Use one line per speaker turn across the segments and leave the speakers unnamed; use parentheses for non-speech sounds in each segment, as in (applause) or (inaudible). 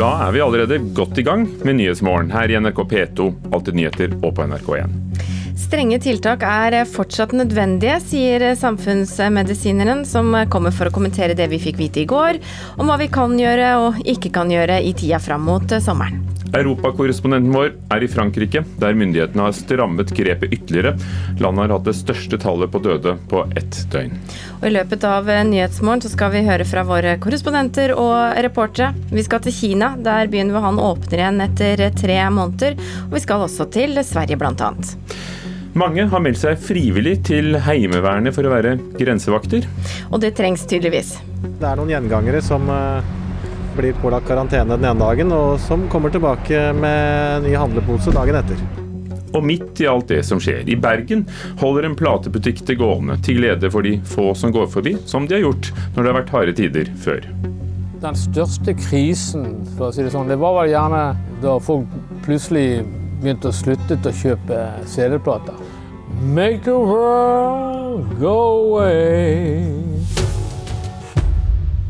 Da er vi allerede godt i gang med Nyhetsmorgen her i NRK P2, Alltid nyheter og på NRK1.
Strenge tiltak er fortsatt nødvendige, sier samfunnsmedisineren, som kommer for å kommentere det vi fikk vite i går, om hva vi kan gjøre og ikke kan gjøre i tida fram mot sommeren.
Europakorrespondenten vår er i Frankrike, der myndighetene har strammet grepet ytterligere. Landet har hatt det største tallet på døde på ett døgn.
Og I løpet av Nyhetsmorgen så skal vi høre fra våre korrespondenter og reportere. Vi skal til Kina, der byen Wuhan åpner igjen etter tre måneder. Og vi skal også til Sverige, bl.a.
Mange har meldt seg frivillig til Heimevernet for å være grensevakter.
Og det trengs tydeligvis.
Det er noen gjengangere som eh, blir pålagt karantene den ene dagen, og som kommer tilbake med ny handlepose dagen etter.
Og midt i alt det som skjer, i Bergen holder en platebutikk til gående, til glede for de få som går forbi, som de har gjort når det har vært harde tider før.
Den største krisen, for å si det sånn, det var vel gjerne da folk plutselig begynte å slutte å kjøpe CD-plater. Make the world go away.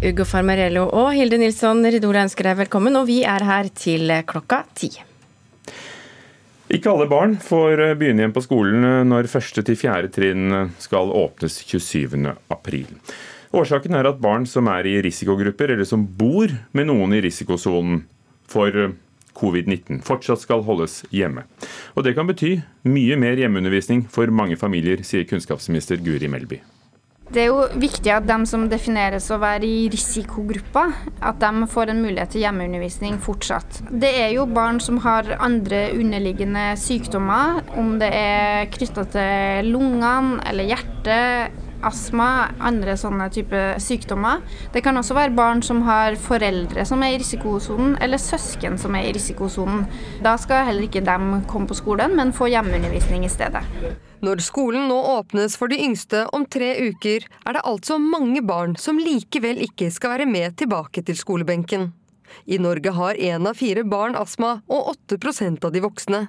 Ugo Farmarello og Hilde Nilsson Ridola ønsker deg velkommen, og vi er her til klokka ti.
Ikke alle barn får begynne igjen på skolen når første til fjerde trinn skal åpnes 27. april. Årsaken er at barn som er i risikogrupper, eller som bor med noen i risikosonen for covid-19, fortsatt skal holdes hjemme. Og Det kan bety mye mer hjemmeundervisning for mange familier, sier kunnskapsminister Guri Melby.
Det er jo viktig at de som defineres å være i risikogruppa, at de får en mulighet til hjemmeundervisning fortsatt. Det er jo barn som har andre underliggende sykdommer, om det er knytta til lungene eller hjertet astma, andre sånne type sykdommer. Det kan også være barn som har foreldre som er i risikosonen, eller søsken som er i risikosonen. Da skal heller ikke dem komme på skolen, men få hjemmeundervisning i stedet.
Når skolen nå åpnes for de yngste om tre uker, er det altså mange barn som likevel ikke skal være med tilbake til skolebenken. I Norge har én av fire barn astma, og 8% av de voksne.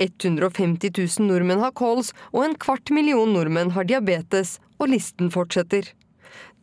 150 000 nordmenn har kols, og en kvart million nordmenn har diabetes, og listen fortsetter.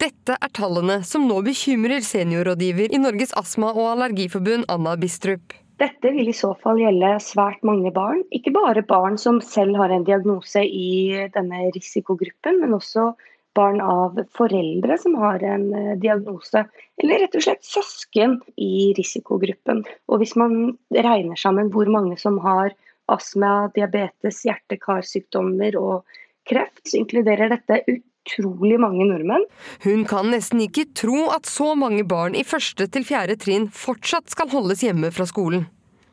Dette er tallene som nå bekymrer seniorrådgiver i Norges astma- og allergiforbund, Anna Bistrup.
Dette vil i så fall gjelde svært mange barn. Ikke bare barn som selv har en diagnose i denne risikogruppen, men også barn av foreldre som har en eh, diagnose, eller rett og slett søsken i risikogruppen. Og hvis man regner sammen hvor mange som har astma, diabetes, hjerte-karsykdommer og kreft, så inkluderer dette utrolig mange nordmenn.
Hun kan nesten ikke tro at så mange barn i første til fjerde trinn fortsatt skal holdes hjemme fra skolen.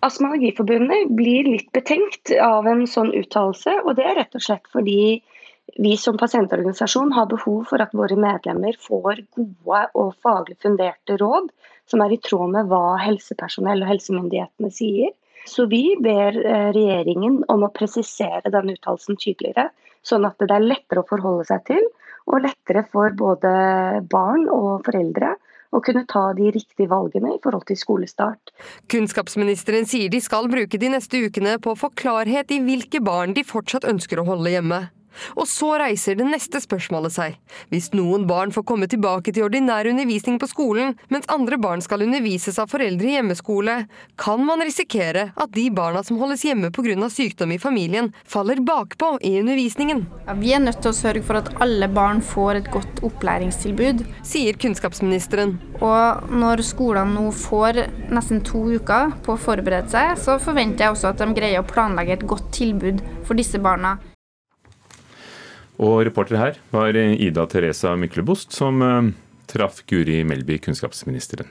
Astma- og Allergiforbundet blir litt betenkt av en sånn uttalelse, og det er rett og slett fordi vi som pasientorganisasjon har behov for at våre medlemmer får gode og faglig funderte råd som er i tråd med hva helsepersonell og helsemyndighetene sier. Så vi ber eh, regjeringen om å presisere denne uttalelsen tydeligere, Sånn at det er lettere å forholde seg til, og lettere for både barn og foreldre å kunne ta de riktige valgene i forhold til skolestart.
Kunnskapsministeren sier de skal bruke de neste ukene på å få klarhet i hvilke barn de fortsatt ønsker å holde hjemme. Og så reiser det neste spørsmålet seg. Hvis noen barn får komme tilbake til ordinær undervisning på skolen, mens andre barn skal undervises av foreldre i hjemmeskole, kan man risikere at de barna som holdes hjemme pga. sykdom i familien, faller bakpå i undervisningen.
Ja, vi er nødt til å sørge for at alle barn får et godt opplæringstilbud,
sier kunnskapsministeren.
Og når skolene nå får nesten to uker på å forberede seg, så forventer jeg også at de greier å planlegge et godt tilbud for disse barna.
Og reporter her var Ida Teresa Myklebost, som eh, traff Guri Melby, kunnskapsministeren.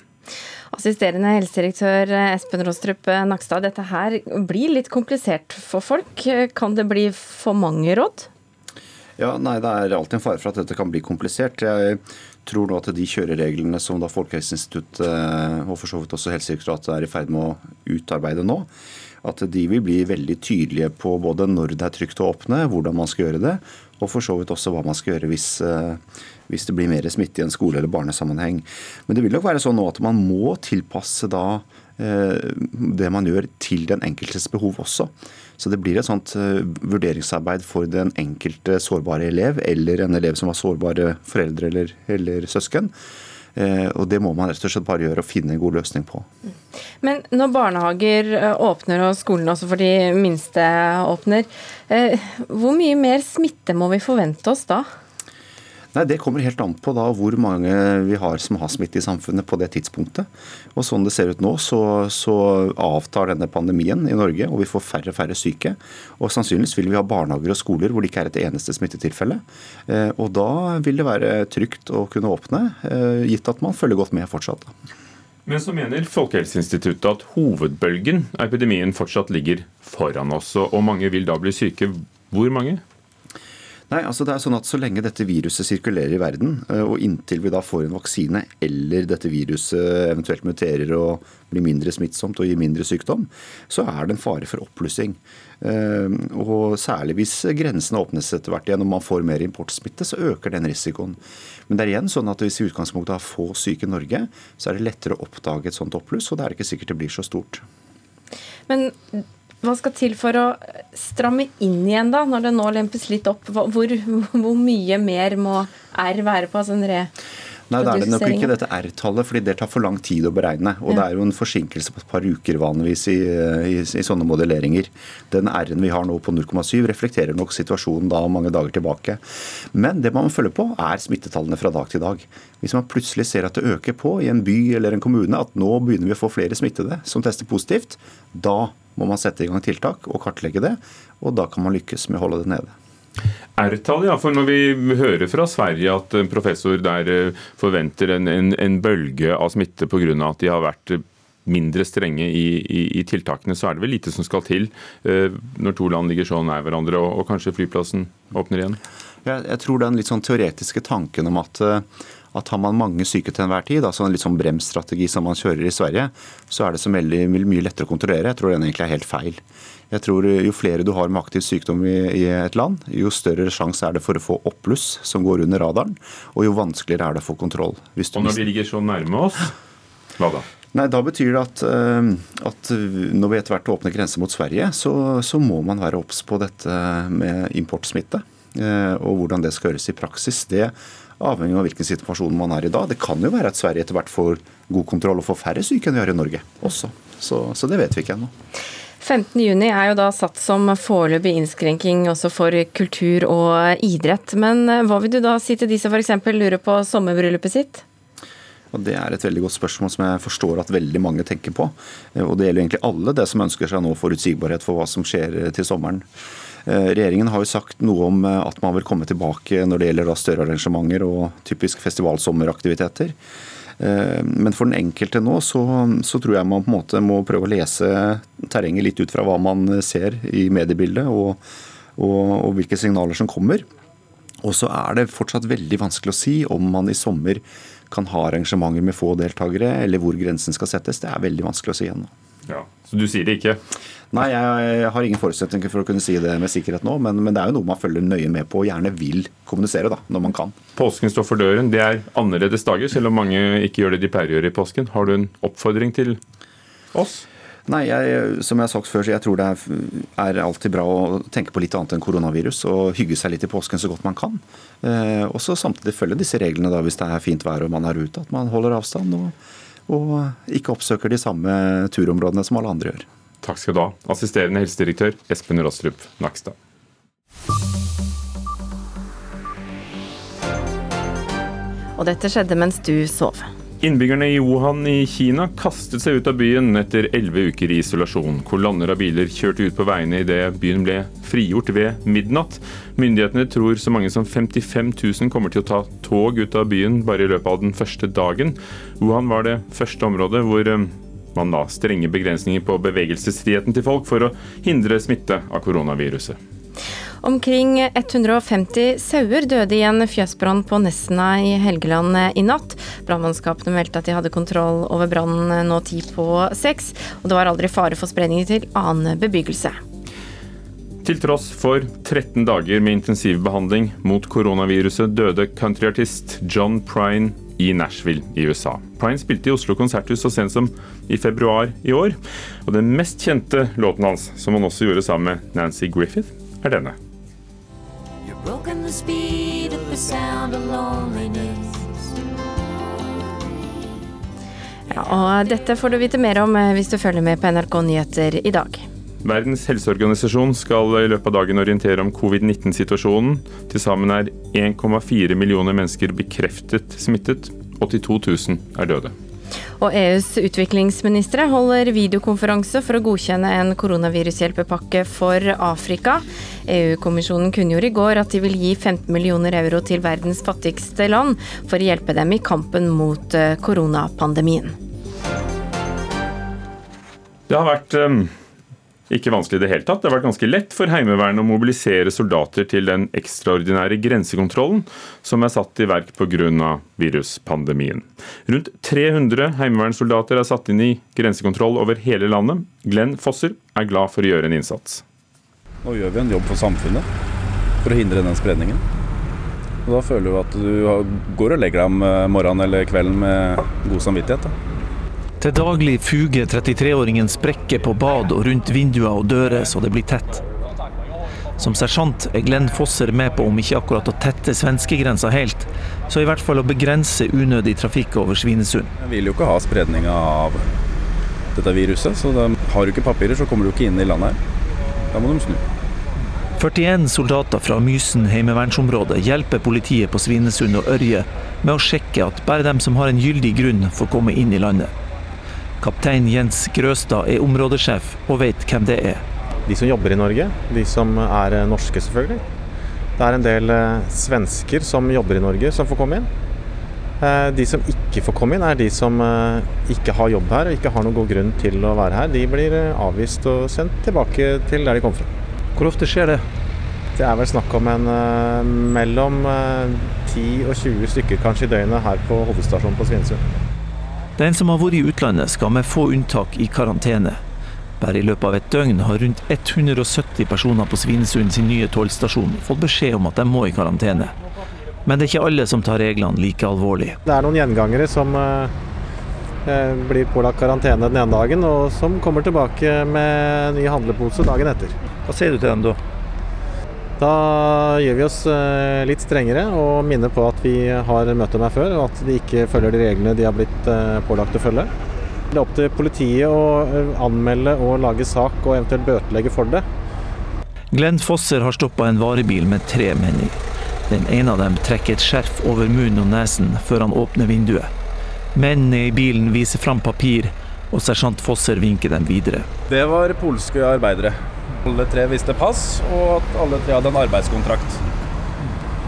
Assisterende helsedirektør Espen Rostrup Nakstad, dette her blir litt komplisert for folk. Kan det bli for mange råd?
Ja, nei, Det er alltid en fare for at dette kan bli komplisert. Jeg tror nå at de kjørereglene som da Folkehelseinstituttet og for så vidt også Helsedirektoratet er i ferd med å utarbeide nå, at de vil bli veldig tydelige på både når det er trygt å åpne, hvordan man skal gjøre det, og for så vidt også hva man skal gjøre hvis, eh, hvis det blir mer smitte i en skole- eller barnesammenheng. Men det vil nok være sånn nå at man må tilpasse da eh, det man gjør til den enkeltes behov også. Så det blir et sånt eh, vurderingsarbeid for den enkelte sårbare elev, eller en elev som har sårbare foreldre eller, eller søsken. Og det må man rett og slett bare gjøre og finne en god løsning på.
Men når barnehager åpner og skolen også for de minste åpner, hvor mye mer smitte må vi forvente oss da?
Nei, Det kommer helt an på da hvor mange vi har som har smitte i samfunnet på det tidspunktet. Og Sånn det ser ut nå, så, så, avtar denne pandemien i Norge, og vi får færre og færre syke. Og Sannsynligvis vil vi ha barnehager og skoler hvor det ikke er et eneste smittetilfelle. Eh, og Da vil det være trygt å kunne åpne, eh, gitt at man følger godt med fortsatt.
Men så mener Folkehelseinstituttet at hovedbølgen av epidemien fortsatt ligger foran oss, og mange vil da bli syke. Hvor mange?
Nei, altså det er sånn at Så lenge dette viruset sirkulerer i verden, eh, og inntil vi da får en vaksine eller dette viruset eventuelt muterer og blir mindre smittsomt og gir mindre sykdom, så er det en fare for oppblussing. Eh, og Særlig hvis grensene åpnes etter hvert igjen og man får mer importsmitte, så øker den risikoen. Men det er igjen sånn at hvis vi i utgangspunktet har få syke i Norge, så er det lettere å oppdage et sånt oppbluss, og det er ikke sikkert det blir så stort.
Men hva skal til for å stramme inn igjen, da, når det nå lempes litt opp? Hvor, hvor mye mer må R være på? sånn re
Nei, det er det nok ikke dette R-tallet, fordi det tar for lang tid å beregne. Og ja. det er jo en forsinkelse på et par uker vanligvis i, i, i sånne modelleringer. Den R-en vi har nå på 0,7 reflekterer nok situasjonen da mange dager tilbake. Men det man må følge på, er smittetallene fra dag til dag. Hvis man plutselig ser at det øker på i en by eller en kommune, at nå begynner vi å få flere smittede som tester positivt, da må man sette i gang tiltak og kartlegge det, og da kan man lykkes med å holde det nede.
R-tall, ja. For når vi hører fra Sverige at en professor der eh, forventer en, en, en bølge av smitte pga. at de har vært mindre strenge i, i, i, tiltakene, så er det vel lite som skal til uh, når to land ligger så nær hverandre og, og kanskje flyplassen åpner igjen?
Jeg, jeg tror den litt sånn teoretiske tanken om at uh, at har man mange syke til enhver tid, altså en litt sånn bremsstrategi som man kjører i Sverige, så er det som veldig mye lettere å kontrollere. Jeg tror den egentlig er helt feil. Jeg tror Jo flere du har med aktiv sykdom i, i et land, jo større sjanse er det for å få oppbluss som går under radaren, og jo vanskeligere er det å få kontroll.
og når de ligger så nærme oss, hva da?
Nei, Da betyr det at, eh, at når vi etter hvert åpner grenser mot Sverige, så, så må man være obs på dette med importsmitte. Eh, og hvordan det skal gjøres i praksis. Det avhengig av hvilken situasjon man er i da. Det kan jo være at Sverige etter hvert får god kontroll og får færre syke enn vi har i Norge også. Så, så det vet vi ikke ennå.
15.6 er jo da satt som foreløpig innskrenking også for kultur og idrett. Men eh, hva vil du da si til de som f.eks. lurer på sommerbryllupet sitt?
Og Det er et veldig godt spørsmål som jeg forstår at veldig mange tenker på. Og Det gjelder egentlig alle det som ønsker seg nå forutsigbarhet for hva som skjer til sommeren. Eh, regjeringen har jo sagt noe om eh, at man vil komme tilbake når det gjelder større arrangementer og typisk festivalsommeraktiviteter. Eh, men for den enkelte nå så, så, tror jeg man på en måte må prøve å lese terrenget litt ut fra hva man ser i mediebildet og, og, og hvilke signaler som kommer. Og så er det fortsatt veldig vanskelig å si om man i sommer kan ha arrangementer med få deltakere, eller hvor grensen skal settes. Det er veldig vanskelig å si ennå.
Ja, så du sier det ikke?
Nei, jeg har ingen forutsetninger for å kunne si det med sikkerhet nå, men, men, det er jo noe man følger nøye med på og gjerne vil kommunisere da, når man kan.
Påsken står for døren. Det er annerledes dager, selv om mange ikke gjør det de pleier å gjøre i påsken. Har du en oppfordring til oss?
Nei, jeg, som jeg har sagt før, så jeg tror det er, alltid bra å tenke på litt annet enn koronavirus og hygge seg litt i påsken så godt man kan. Eh, og så samtidig følge disse reglene da, hvis det er fint vær og man er ute, at man holder avstand og, og ikke oppsøker de samme turområdene som alle andre gjør.
Takk skal du ha, assisterende helsedirektør Espen Rostrup Nakstad.
Og dette skjedde mens du sov.
Innbyggerne i Wuhan i Kina kastet seg ut av byen etter elleve uker i isolasjon. Kolonner av biler kjørte ut på veiene idet byen ble frigjort ved midnatt. Myndighetene tror så mange som 55 000 kommer til å ta tog ut av byen bare i løpet av den første dagen. Wuhan var det første området hvor eh, man da strenge begrensninger på bevegelsesfriheten til folk for å hindre smitte av koronaviruset.
Omkring 150 sauer døde i en fjøsbrann på Nesna i Helgeland i natt. Brannmannskapene meldte at de hadde kontroll over brannen nå ti på seks, og det var aldri fare for spredning til annen bebyggelse.
Til tross for 13 dager med intensivbehandling mot koronaviruset døde countryartist John Prine i Nashville i USA. Pine spilte i Oslo konserthus så sent som i februar i år. Og den mest kjente låten hans, som han også gjorde sammen med Nancy Griffith, er denne.
Ja, og dette får du vite mer om eh, hvis du følger med på NRK Nyheter i dag.
Verdens helseorganisasjon skal i løpet av dagen orientere om covid-19-situasjonen. Til sammen er 1,4 millioner mennesker bekreftet smittet. 82 000 er døde.
Og EUs utviklingsministre holder videokonferanse for å godkjenne en koronavirushjelpepakke for Afrika. EU-kommisjonen kunngjorde i går at de vil gi 15 millioner euro til verdens fattigste land for å hjelpe dem i kampen mot eh, koronapandemien.
Det har vært um ikke vanskelig i det hele tatt. Det har vært ganske lett for Heimevernet å mobilisere soldater til den ekstraordinære grensekontrollen som er satt i verk pga. viruspandemien. Rundt 300 heimevernssoldater er satt inn i grensekontroll over hele landet. Glenn Fosser er glad for å gjøre en innsats.
Nå gjør vi en jobb for samfunnet for å hindre den spredningen. Og da føler du at du går og legger deg om morgenen eller kvelden med god samvittighet. Da.
Til daglig fuger 33-åringen sprekker på bad og rundt vinduer og dører så det blir tett. Som sersjant er Glenn Fosser med på om ikke akkurat å tette svenskegrensa helt, så i hvert fall å begrense unødig trafikk over Svinesund.
Jeg vil jo ikke ha spredninga av dette viruset, så de har du ikke papirer, så kommer du ikke inn i landet her. Da må de snu.
41 soldater fra Mysen heimevernsområde hjelper politiet på Svinesund og Ørje med å sjekke at bare dem som har en gyldig grunn, får komme inn i landet. Kaptein Jens Grøstad er områdesjef og vet hvem det er.
De som jobber i Norge, de som er eh, norske selvfølgelig. Det er en del eh, svensker som jobber i Norge som får komme inn. Eh, de som ikke får komme inn, er de som ikke har jobb her og ikke har noen god grunn til å være her. De blir avvist og sendt tilbake til der de kom fra.
Hvor ofte skjer det?
Det er vel snakk om en mellom 10 og 20 stykker kanskje i døgnet her på hovedstasjonen på Svinesund.
Den som har vært i utlandet skal med få unntak i karantene. Bare i løpet av et døgn har rundt 170 personer på Svinesund sin nye tollstasjon fått beskjed om at de må i karantene. Men det er ikke alle som tar reglene like alvorlig.
Det er noen gjengangere som eh, eh, blir pålagt karantene den ene dagen, og som kommer tilbake med ny handlepose dagen etter.
Hva sier du til dem da?
Da gjør vi oss eh, litt strengere og minner på at vi har møtt dem her før, og at de ikke følger de reglene de har blitt eh, pålagt å følge. Det er opp til politiet å eh, anmelde og lage sak og eventuelt bøtelegge for det.
Glenn Fosser har stoppa en varebil med tre menn i. Den ene av dem trekker et skjerf over munnen og nesen før han åpner vinduet. Mennene i bilen viser fram papir, og sersjant Fosser vinker dem videre.
Det var polske arbeidere. Alle tre visste pass, og at alle tre hadde en arbeidskontrakt.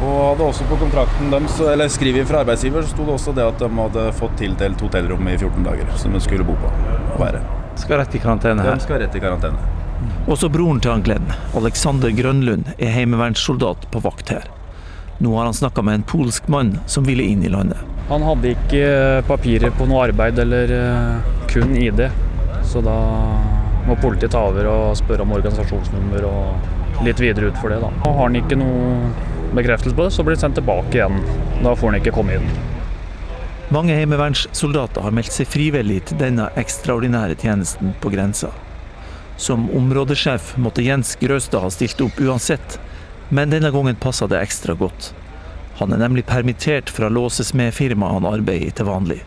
Og hadde også på kontrakten deres, eller skrivet fra arbeidsgiver, så sto det også det at de hadde fått tildelt hotellrom i 14 dager, som de skulle bo på og være.
Skal rett i karantene her?
De skal rett i karantene.
Også broren til Glenn, Alexander Grønlund, er heimevernssoldat på vakt her. Nå har han snakka med en polsk mann som ville inn i landet.
Han hadde ikke papirer på noe arbeid eller eh, kun ID, så da må politiet ta over og spørre om organisasjonsnummer og litt videre ut for det. da. Og Har han ikke noe bekreftelse på det, så blir han sendt tilbake igjen. Da får han ikke komme inn.
Mange heimevernssoldater har meldt seg frivillig til denne ekstraordinære tjenesten på grensa. Som områdesjef måtte Jens Grøstad ha stilt opp uansett, men denne gangen passa det ekstra godt. Han er nemlig permittert fra låsesmedfirmaet han arbeider i til vanlig.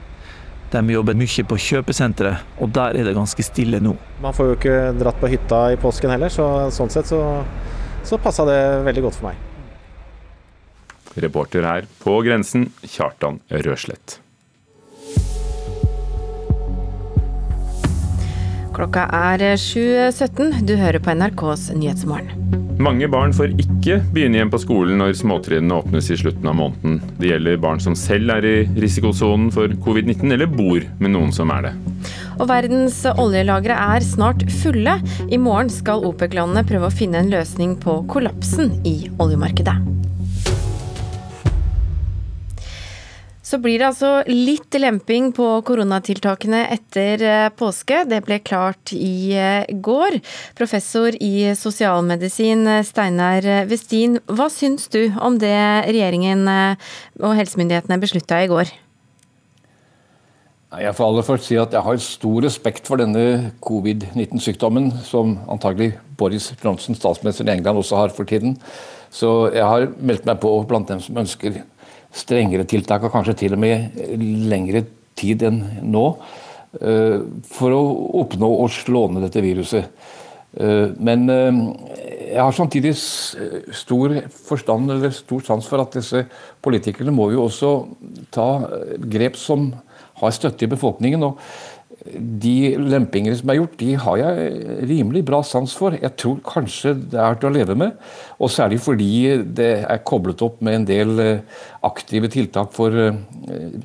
De jobber mye på kjøpesenteret, og der er det ganske stille nå.
Man får jo ikke dratt på hytta i påsken heller, så sånn sett så, så passa det veldig godt for meg.
Reporter her på grensen, Kjartan Røslett.
Klokka er 7.17. Du hører på NRKs Nyhetsmorgen.
Mange barn får ikke begynne igjen på skolen når småtrinnene åpnes i slutten av måneden. Det gjelder barn som selv er i risikosonen for covid-19, eller bor med noen som er det.
Og verdens oljelagre er snart fulle. I morgen skal OPEC-landene prøve å finne en løsning på kollapsen i oljemarkedet. Så blir det altså litt lemping på koronatiltakene etter eh, påske. Det ble klart i eh, går. Professor i sosialmedisin eh, Steinar Westin, hva syns du om det regjeringen og helsemyndighetene beslutta i går?
Jeg får aller først si at jeg har stor respekt for denne covid-19-sykdommen, som antagelig Boris Johnson, statsminister i England, også har for tiden. Så jeg har meldt meg på blant dem som ønsker strengere tiltak, og kanskje til og med lengre tid enn nå. for å oppnå å slå ned dette viruset. Men jeg har samtidig stor forstand eller stor sans for at disse politikerne må jo også ta grep som har støtte i befolkningen. og de lempingene som er gjort, de har jeg rimelig bra sans for. Jeg tror kanskje det er til å leve med. Og særlig fordi det er koblet opp med en del eh, aktive tiltak for eh,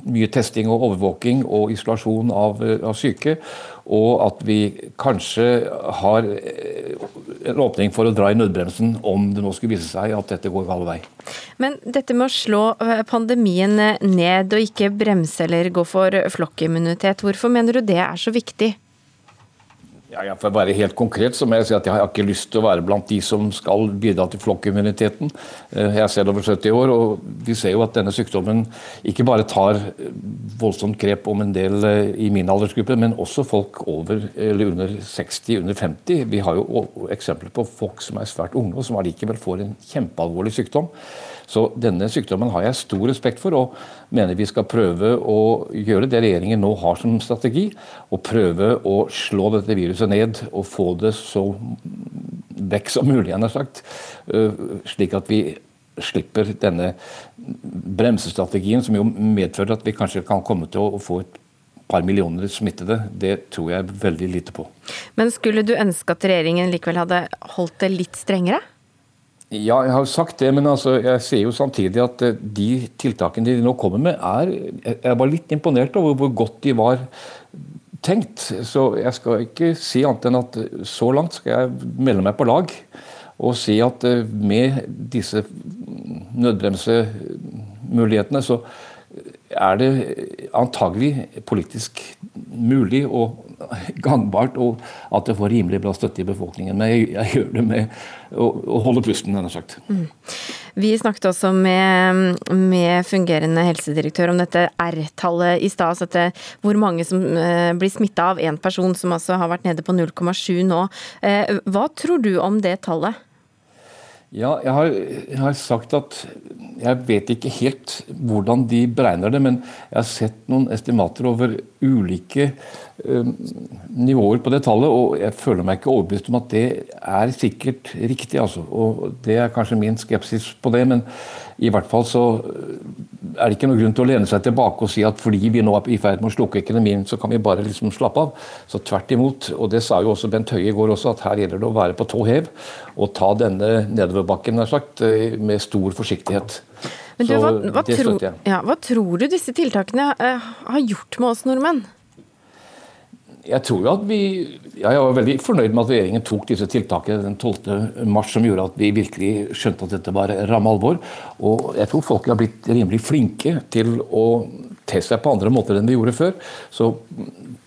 mye testing og overvåking og isolasjon av, eh, av syke. Og at vi kanskje har en åpning for å dra i nødbremsen om det nå skulle vise seg at dette går gal vei.
Men dette med å slå pandemien ned og ikke bremse eller gå for flokkimmunitet, hvorfor mener du det er så viktig?
Ja, ja, for å være helt konkret så må jeg si at jeg har ikke lyst til å være blant de som skal bidra til flokkimmuniteten. Eh, jeg er selv over 70 år, og vi ser jo at denne sykdommen ikke bare tar voldsomt grep om en del eh, i min aldersgruppe, men også folk over eller under 60, under 50. Vi har jo eksempler på folk som er svært unge, og som allikevel får en kjempealvorlig sykdom. Så denne sykdommen har jeg stor respekt for, og mener vi skal prøve å gjøre det regjeringen nå har som strategi. Og prøve å slå dette viruset ned og få det så vekk som mulig, han har sagt. Øh, slik at vi slipper denne bremsestrategien, som jo medfører at vi kanskje kan komme til å få et par millioner smittede, det tror jeg veldig lite på.
Men skulle du ønske at regjeringen likevel hadde holdt det litt strengere?
Ja, jeg har jo sagt det, men altså, jeg ser jo samtidig at eh, de tiltakene de nå kommer med, er Jeg var litt imponert over hvor godt de var tenkt. Så jeg skal ikke si annet enn at eh, så langt skal jeg melde meg på lag og si at eh, med disse nødbremsemulighetene, så er det antagelig politisk mulig og gangbart, og at det får rimelig bra støtte i befolkningen. Men jeg, jeg gjør det med å, å holde pusten, nær sagt. Mm.
Vi snakket også med, med, fungerende helsedirektør om dette R-tallet i stad. Altså hvor mange som eh, blir smitta av én person, som altså har vært nede på 0,7 nå. Eh, hva tror du om det tallet?
Ja, jeg har, jeg har, sagt at jeg vet ikke helt hvordan de beregner det, men jeg har sett noen estimater over ulike uh, nivåer på det tallet, og jeg føler meg ikke overbevist om at det er sikkert riktig. Altså. Og det er kanskje min skepsis på det, men i hvert fall så er det ikke noen grunn til å lene seg tilbake og si at fordi vi nå er i ferd med å slukke økonomien, så kan vi bare liksom slappe av. Så tvert imot. Og det sa jo også Bent Høie i går også, at her gjelder det å være på tå hev og ta denne nedoverbakken nær sagt, eh, med stor forsiktighet.
Men du, hva, hva, tro, ja, hva tror du disse tiltakene uh, har gjort med oss nordmenn?
Jeg tror jo at vi Jeg var veldig fornøyd med at regjeringen tok disse tiltakene den 12. mars, som gjorde at vi virkelig skjønte at dette var ramme alvor. Og jeg tror folk har blitt rimelig flinke til å te seg på andre måter enn de gjorde før. Så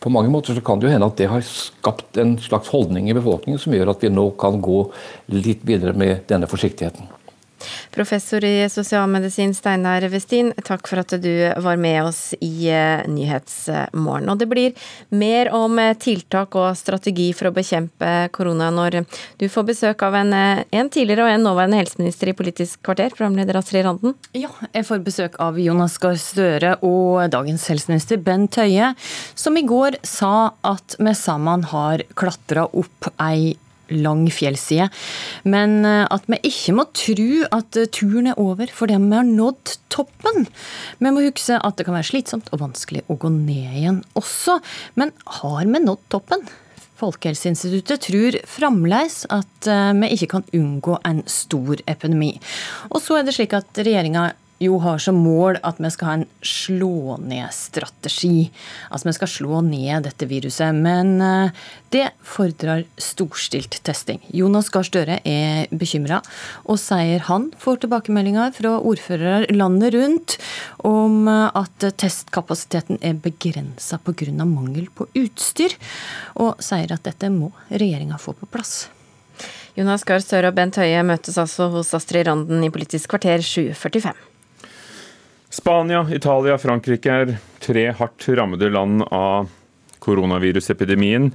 på mange måter så kan det jo hende at det har skapt en slags holdning i befolkningen som gjør at vi nå kan gå litt videre med denne forsiktigheten.
Professor i sosialmedisin Steinar Westin, takk for at du var med oss i eh, Nyhetsmorgen. Og det blir mer om eh, tiltak og strategi for å bekjempe korona når du får besøk av en, eh, en tidligere og en nåværende helseminister i Politisk kvarter, programleder Astrid Randen.
Ja, jeg får besøk av Jonas Gahr Støre og dagens helseminister Bent Høie, som i går sa at vi sammen har klatra opp ei lang fjellside. Men eh, at vi ikke må tro at eh, turen er over fordi vi har nådd toppen. Vi må huske at det kan være slitsomt og vanskelig å gå ned igjen også. Men har vi nådd toppen? Folkehelseinstituttet tror fremdeles at eh, vi ikke kan unngå en stor epidemi. Og så er det slik at regjeringa jo har som mål at vi skal ha en slå-ned-strategi. Altså vi skal slå ned dette viruset. Men eh, det fordrer storstilt testing. Jonas Gahr Støre er bekymra, og sier han får tilbakemeldinger fra ordførere landet rundt om eh, at testkapasiteten er begrensa pga. mangel på utstyr, og sier at dette må regjeringa få på plass.
Jonas Gahr Støre og Bent Høie møtes altså hos Astrid Randen i Politisk kvarter 745.
Spania, Italia, Frankrike er tre hardt rammede land av koronavirusepidemien.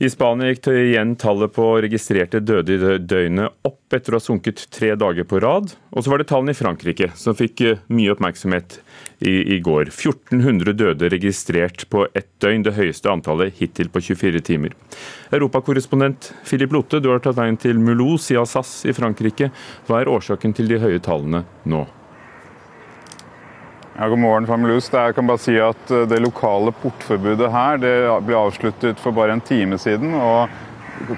I Spania gikk igjen tallet på registrerte døde i døgnet opp etter å ha sunket tre dager på rad. Og så var det tallene i Frankrike som fikk eh, mye oppmerksomhet i, i går. 1400 døde registrert på ett døgn, det høyeste antallet hittil på 24 timer. Europakorrespondent Philip Lotte, du har tatt veien til Moulouse i Alsace i Frankrike. Hva er årsaken til de høye tallene nå?
Ja, god morgen fra Jeg kan bare si at eh, Det lokale portforbudet her det ble avsluttet for bare en time siden. og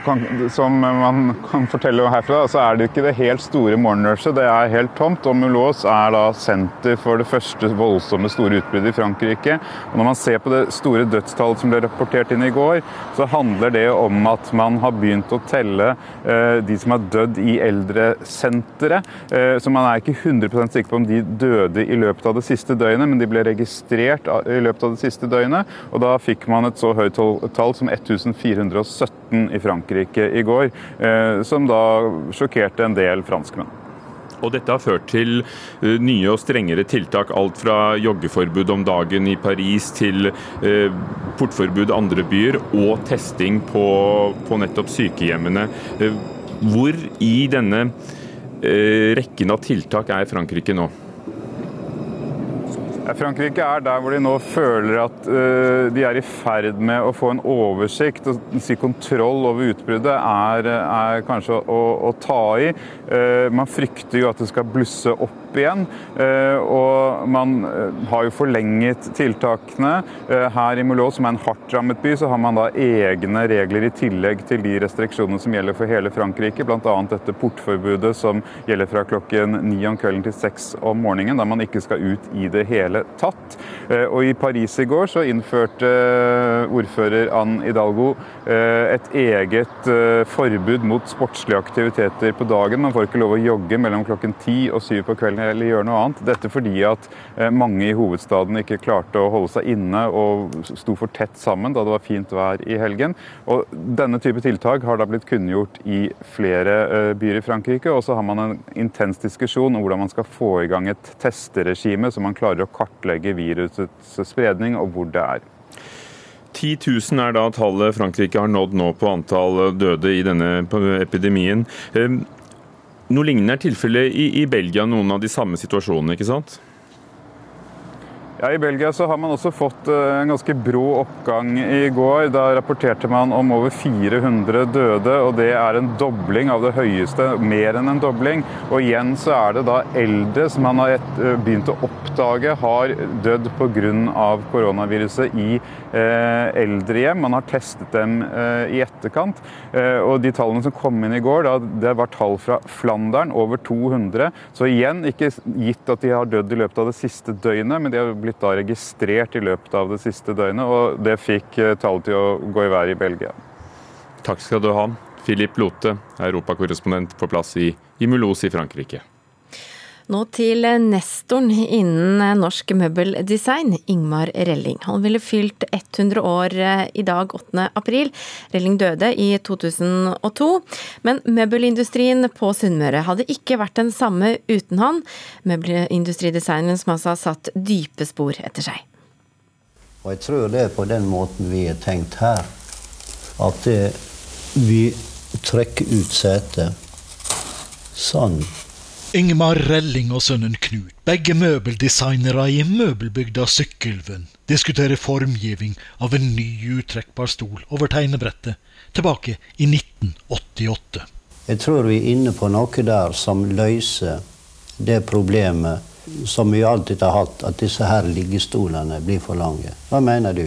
kan, som man kan fortelle herfra, så er det ikke det helt store morgenrushet. Det er helt tomt. og Mulås er da senter for det første voldsomme store utbruddet i Frankrike. Og Når man ser på det store dødstallet som ble rapportert inn i går, så handler det om at man har begynt å telle eh, de som har dødd i eldresenteret. Eh, så man er ikke 100% sikker på om de døde i løpet av det siste døgnet, men de ble registrert i løpet av det siste døgnet. Og da fikk man et så høyt tall som 1417 i Frankrike i går, eh, som da sjokkerte en del franskmenn.
Og dette har ført til eh, nye og strengere tiltak, alt fra joggeforbud om dagen i Paris til eh, portforbud andre byer, og testing på, på nettopp sykehjemmene. Hvor i denne rekken av tiltak er Frankrike nå?
Frankrike er der hvor de nå føler at uh, de er i ferd med å få en oversikt. og si Kontroll over utbruddet er, er kanskje å, å, ta i. Uh, man frykter jo at det skal blusse opp igjen. Uh, og man har jo forlenget tiltakene. Her i Mulhouse, som er en hardt rammet by, så har man da egne regler i tillegg til de restriksjonene som gjelder for hele Frankrike. Bl.a. dette portforbudet som gjelder fra klokken ni om kvelden til seks om morgenen, der man ikke skal ut i det hele tatt. Eh, og I Paris i går så innførte eh, ordfører Anne Hidalgo eh, et eget forbud mot sportslige aktiviteter på dagen. Man får ikke lov å jogge mellom klokken ti og syv på kvelden eller gjøre noe annet. Dette fordi at mange i hovedstaden ikke klarte å holde seg inne og sto for tett sammen da det var fint vær i helgen. Og Denne type tiltak har da blitt kunngjort i flere byer i Frankrike. Og så har man en intens diskusjon om hvordan man skal få i gang et testeregime så man klarer å kartlegge virusets spredning og hvor det er.
10 000 er da tallet Frankrike har nådd nå på antall døde i denne epidemien. Noe lignende er tilfellet i, i Belgia, noen av de samme situasjonene, ikke sant?
Ja, I Belgia så har man også fått eh, en ganske brå oppgang i går. Da rapporterte man om over 400 døde, og det er en dobling av det høyeste. Mer enn en dobling. Og igjen så er det da eldre som man har eh, begynt å oppdage har dødd pga. koronaviruset i eldrehjem. Man har testet dem eh, i etterkant. Eh, og de tallene som kom inn i går, det var tall fra Flandern, over 200. Så igjen, ikke gitt at de har dødd i løpet av det siste døgnet, men de har blitt da registrert i løpet av det siste døgnet, og det fikk eh, tallet til å gå i været i Belgia.
Takk skal du ha, Philip Lote, europakorrespondent på plass i, i i Frankrike.
Nå til nestoren innen norsk møbeldesign, Ingmar Relling. Han ville fylt 100 år eh, i dag, 8. april. Relling døde i 2002. Men møbelindustrien på Sunnmøre hadde ikke vært den samme uten han. Møbelindustridesigneren som altså har satt dype spor etter seg.
Og jeg tror det er på den måten vi har tenkt her. At vi trekker ut setet sånn
Ingmar Relling og sønnen Knut, begge møbeldesignere i møbelbygda Sykkylven, diskuterer formgivning av en ny uttrekkbar stol over tegnebrettet tilbake i 1988.
Jeg tror vi er inne på noe der som løser det problemet som vi alltid har hatt, at disse her liggestolene blir for lange. Hva mener du?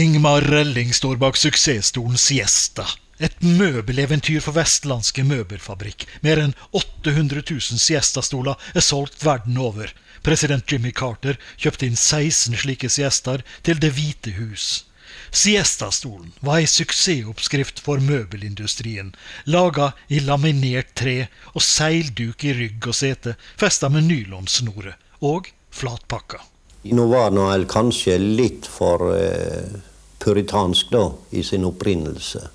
Ingmar Relling står bak suksessstolen Siesta et møbeleventyr for vestlandske møbelfabrikk. Mer enn 800 000 siestastoler er solgt verden over. President Jimmy Carter kjøpte inn 16 slike siestaer til Det hvite hus. Siestastolen var ei suksessoppskrift for møbelindustrien, laga i laminert tre og seilduk i rygg og sete, festa med nylonsnore og flatpakka.
Nå var nå kanskje litt for eh, puritansk da, i sin opprinnelse.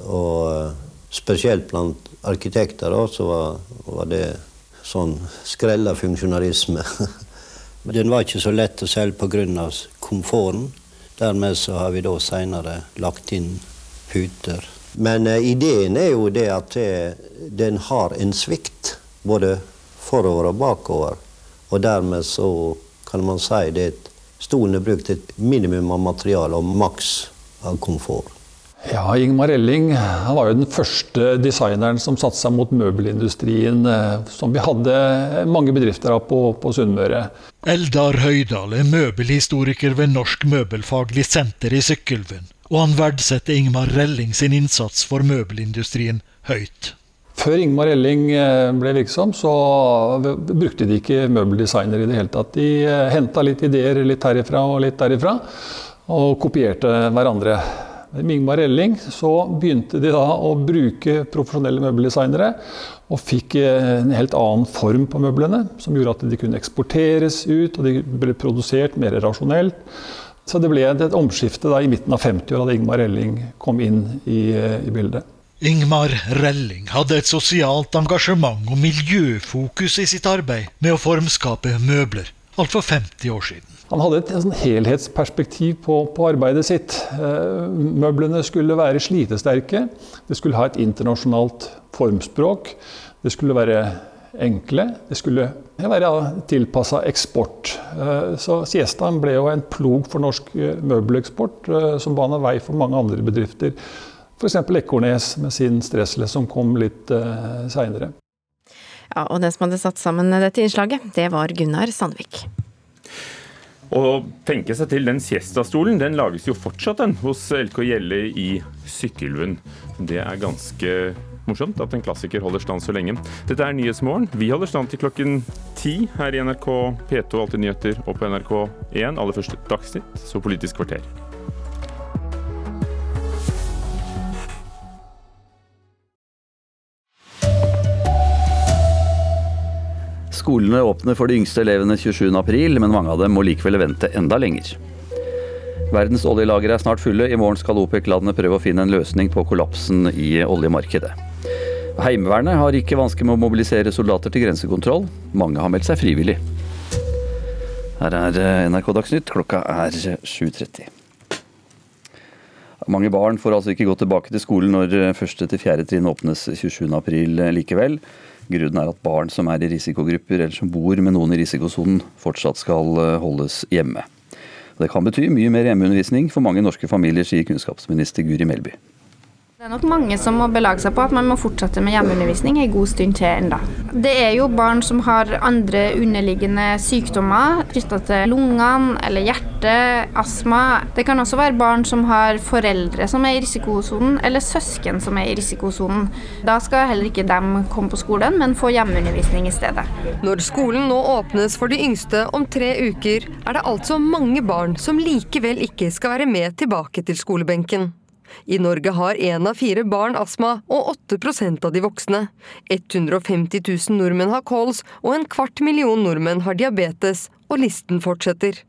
Og eh, spesielt blant arkitekter da, så var, var det sånn skrella funksjonalisme. (laughs) Den var ikke så lett å selge pga. komforten. Dermed så har vi da seinere lagt inn puter. Men eh, ideen er jo det at det, den har en svikt både forover og bakover. Og dermed så kan man si det at stolen er brukt et minimum av materiale og maks av komfort.
Ja, Ingmar Elling han var jo den første designeren som satte seg mot møbelindustrien, eh, som vi hadde mange bedrifter av på, på Sunnmøre.
Eldar Høydal er møbelhistoriker ved Norsk Møbelfaglig Senter i Sykkylven, og han verdsetter Ingmar Relling sin innsats for møbelindustrien høyt.
Før Ingmar Elling eh, ble virksom, så brukte de ikke møbeldesigner i det hele tatt. De eh, henta litt ideer litt herifra og litt derifra, og kopierte hverandre. Med Ingmar Elling så begynte de da å bruke profesjonelle møbeldesignere, og fikk eh, en helt annen form på møblene, som gjorde at de kunne eksporteres ut, og de ble produsert mer rasjonelt. Så det ble et omskifte da i midten av 50-åra da Ingmar Elling kom inn i, i bildet.
Ingmar Relling hadde et sosialt engasjement og miljøfokus i sitt arbeid med å formskape møbler, alt for 50 år siden.
Han hadde et sånn helhetsperspektiv på, på, arbeidet sitt. Eh, møblene skulle være slitesterke, det skulle ha et internasjonalt formspråk, det skulle være enkle, det skulle være tilpassa eksport. Eh, så Siestaen ble jo en plog for norsk eh, møbeleksport, som bana vei for mange andre bedrifter. F.eks. Ekornes med sin Stressless som kom litt seinere.
Ja, og den som hadde satt sammen dette innslaget, det var Gunnar Sandvik.
Å tenke seg til den siestastolen, den lages jo fortsatt den hos LK Gjelle i Sykkylven. Det er ganske morsomt at en klassiker holder stand så lenge. Dette er Nyhetsmorgen. Vi holder stand til klokken ti her i NRK P2 Alltid nyheter og på NRK1. Aller første Dagsnytt, så Politisk kvarter.
Skolene åpner for de yngste elevene 27.4, men mange av dem må likevel vente enda lenger. Verdens oljelagre er snart fulle. I morgen skal OPEC-landene prøve å finne en løsning på kollapsen i oljemarkedet. Heimevernet har ikke vansker med å mobilisere soldater til grensekontroll. Mange har meldt seg frivillig. Her er eh, NRK Dagsnytt, klokka er 7.30. Mange barn får altså ikke gå tilbake til skolen når eh, første til fjerde trinn åpnes 27.4 likevel. Grunnen er at barn som er i risikogrupper eller som bor med noen i risikosonen, fortsatt skal eh, holdes hjemme. Det kan bety mye mer hjemmeundervisning for mange norske familier, sier kunnskapsminister Guri Melby.
Det er nok mange som må belage seg på at man må fortsette med hjemmeundervisning en god stund til enda. Det er jo barn som har andre underliggende sykdommer knytta til lungene eller hjertet, astma. Det kan også være barn som har foreldre som er i risikosonen, eller søsken som er i risikosonen. Da skal heller ikke dem komme på skolen, men få hjemmeundervisning i stedet.
Når skolen nå åpnes for de yngste om tre uker, er det altså mange barn som likevel ikke skal være med tilbake til skolebenken. I Norge har én av fire barn astma, og 8% av de voksne. 150 000 nordmenn har kols, og en kvart million nordmenn har diabetes, og listen fortsetter.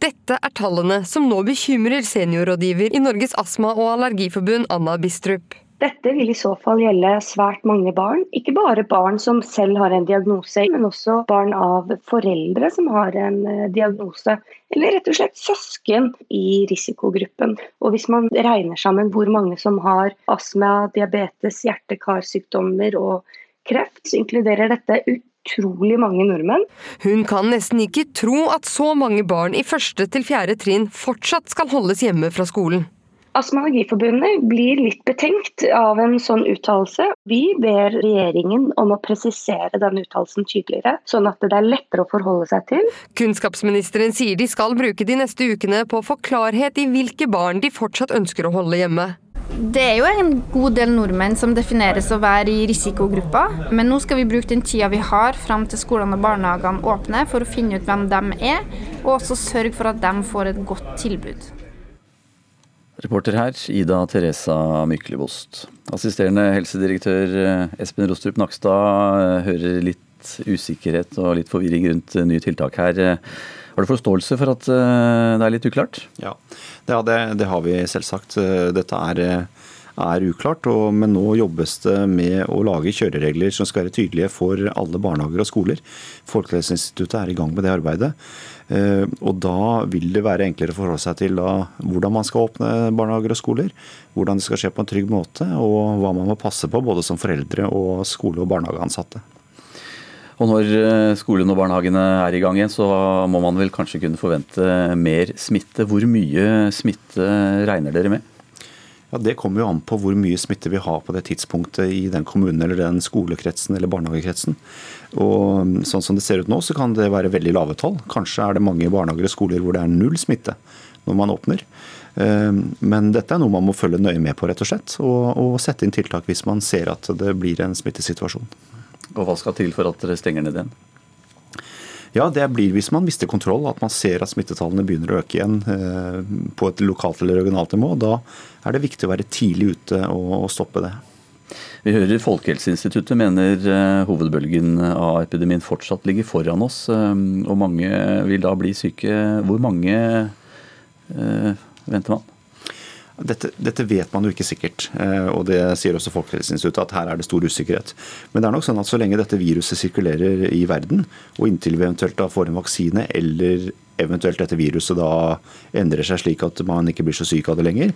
Dette er tallene som nå bekymrer seniorrådgiver i Norges astma- og allergiforbund, Anna Bistrup.
Dette vil i så fall gjelde svært mange barn. Ikke bare barn som selv har en diagnose, men også barn av foreldre som har en eh, diagnose. Eller rett og slett søsken i risikogruppen. Og hvis man regner sammen hvor mange som har astma, diabetes, hjerte-karsykdommer og kreft, så inkluderer dette utrolig mange nordmenn.
Hun kan nesten ikke tro at så mange barn i første til fjerde trinn fortsatt skal holdes hjemme fra skolen.
Astma- og Allergiforbundet blir litt betenkt av en sånn uttalelse. Vi ber regjeringen om å presisere den uttalelsen tydeligere, sånn at det er lettere å forholde seg til.
Kunnskapsministeren sier de skal bruke de neste ukene på å få klarhet i hvilke barn de fortsatt ønsker å holde hjemme.
Det er jo en god del nordmenn som defineres å være i risikogruppa, men nå skal vi bruke den tida vi har fram til skolene og barnehagene åpner for å finne ut hvem de er, og også sørge for at de får et godt tilbud.
Reporter her, Ida Teresa Myklebost. Assisterende helsedirektør eh, Espen Rostrup Nakstad eh, hører litt usikkerhet og litt forvirring rundt eh, nye tiltak her. Har du forståelse for at det er litt uklart?
Ja, det, det har vi selvsagt. Dette er, er uklart, og, men nå jobbes det med å lage kjøreregler som skal være tydelige for alle barnehager og skoler. Folkehelseinstituttet er i gang med det arbeidet. Eh, og da vil det være enklere å forholde seg til da, hvordan man skal åpne barnehager og skoler. Hvordan det skal skje på en trygg måte, og hva man må passe på både som foreldre og skole- og barnehageansatte.
Og når eh, skolen og barnehagene er i gang igjen, så må man vel kanskje kunne forvente mer smitte. Hvor mye smitte regner dere med?
Ja, Det kommer jo an på hvor mye smitte vi har på det tidspunktet i den kommunen eller den skolekretsen eller barnehagekretsen. Og mm, sånn som det ser ut nå, så kan det være veldig lave tall. Kanskje er det mange barnehager og skoler hvor det er null smitte når man åpner. Eh, men dette er noe man må følge nøye med på, rett og slett. Og, og sette inn tiltak hvis man ser at det blir en smittesituasjon.
Og hva skal til for at dere stenger ned igjen?
Ja, det blir hvis man mister kontroll, at man ser at smittetallene begynner å øke igjen eh, på et lokalt eller regionalt nivå. Da er det viktig å være tidlig ute og, stoppe det.
Vi hører Folkehelseinstituttet mener eh, hovedbølgen av epidemien fortsatt ligger foran oss, eh, og mange vil da bli syke. Hvor mange venter man?
Dette, dette, vet man jo ikke sikkert, eh, og det sier også Folkehelseinstituttet at her er det stor usikkerhet. Men det er nok sånn at så lenge dette viruset sirkulerer i verden, og inntil vi eventuelt da får en vaksine, eller eventuelt dette viruset da endrer seg slik at man ikke blir så syk av det lenger,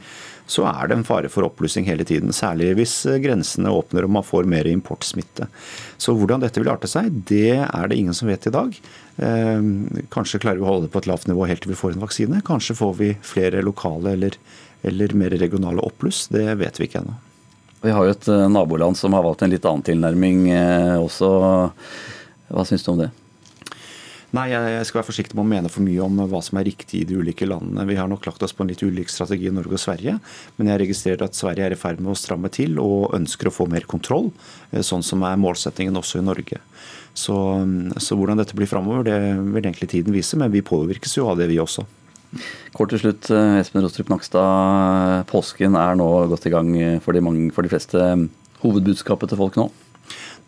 så er det en fare for oppblussing hele tiden. Særlig hvis grensene åpner og man får mer importsmitte. Så hvordan dette vil arte seg, det er det ingen som vet i dag. Eh, kanskje klarer vi å holde det på et lavt nivå helt til vi får en vaksine. Kanskje får vi flere lokale eller eller mer regionale oppbluss, det vet vi ikke ennå.
Vi har jo et eh, naboland som har valgt en litt annen tilnærming eh, også. Hva syns du om det?
Nei, Jeg skal være forsiktig med å mene for mye om hva som er riktig i de ulike landene. Vi har nok lagt oss på en litt ulik strategi i Norge og Sverige. Men jeg registrerer at Sverige er i ferd med å stramme til og ønsker å få mer kontroll. Eh, sånn som er målsettingen også i Norge. Så, så hvordan dette blir framover, det vil egentlig tiden vise. Men vi påvirkes jo av det, vi også.
Kort til slutt, eh, Espen Rostrup Nakstad. Påsken er nå gått i gang for de, mange, for de fleste. Hovedbudskapet til folk nå?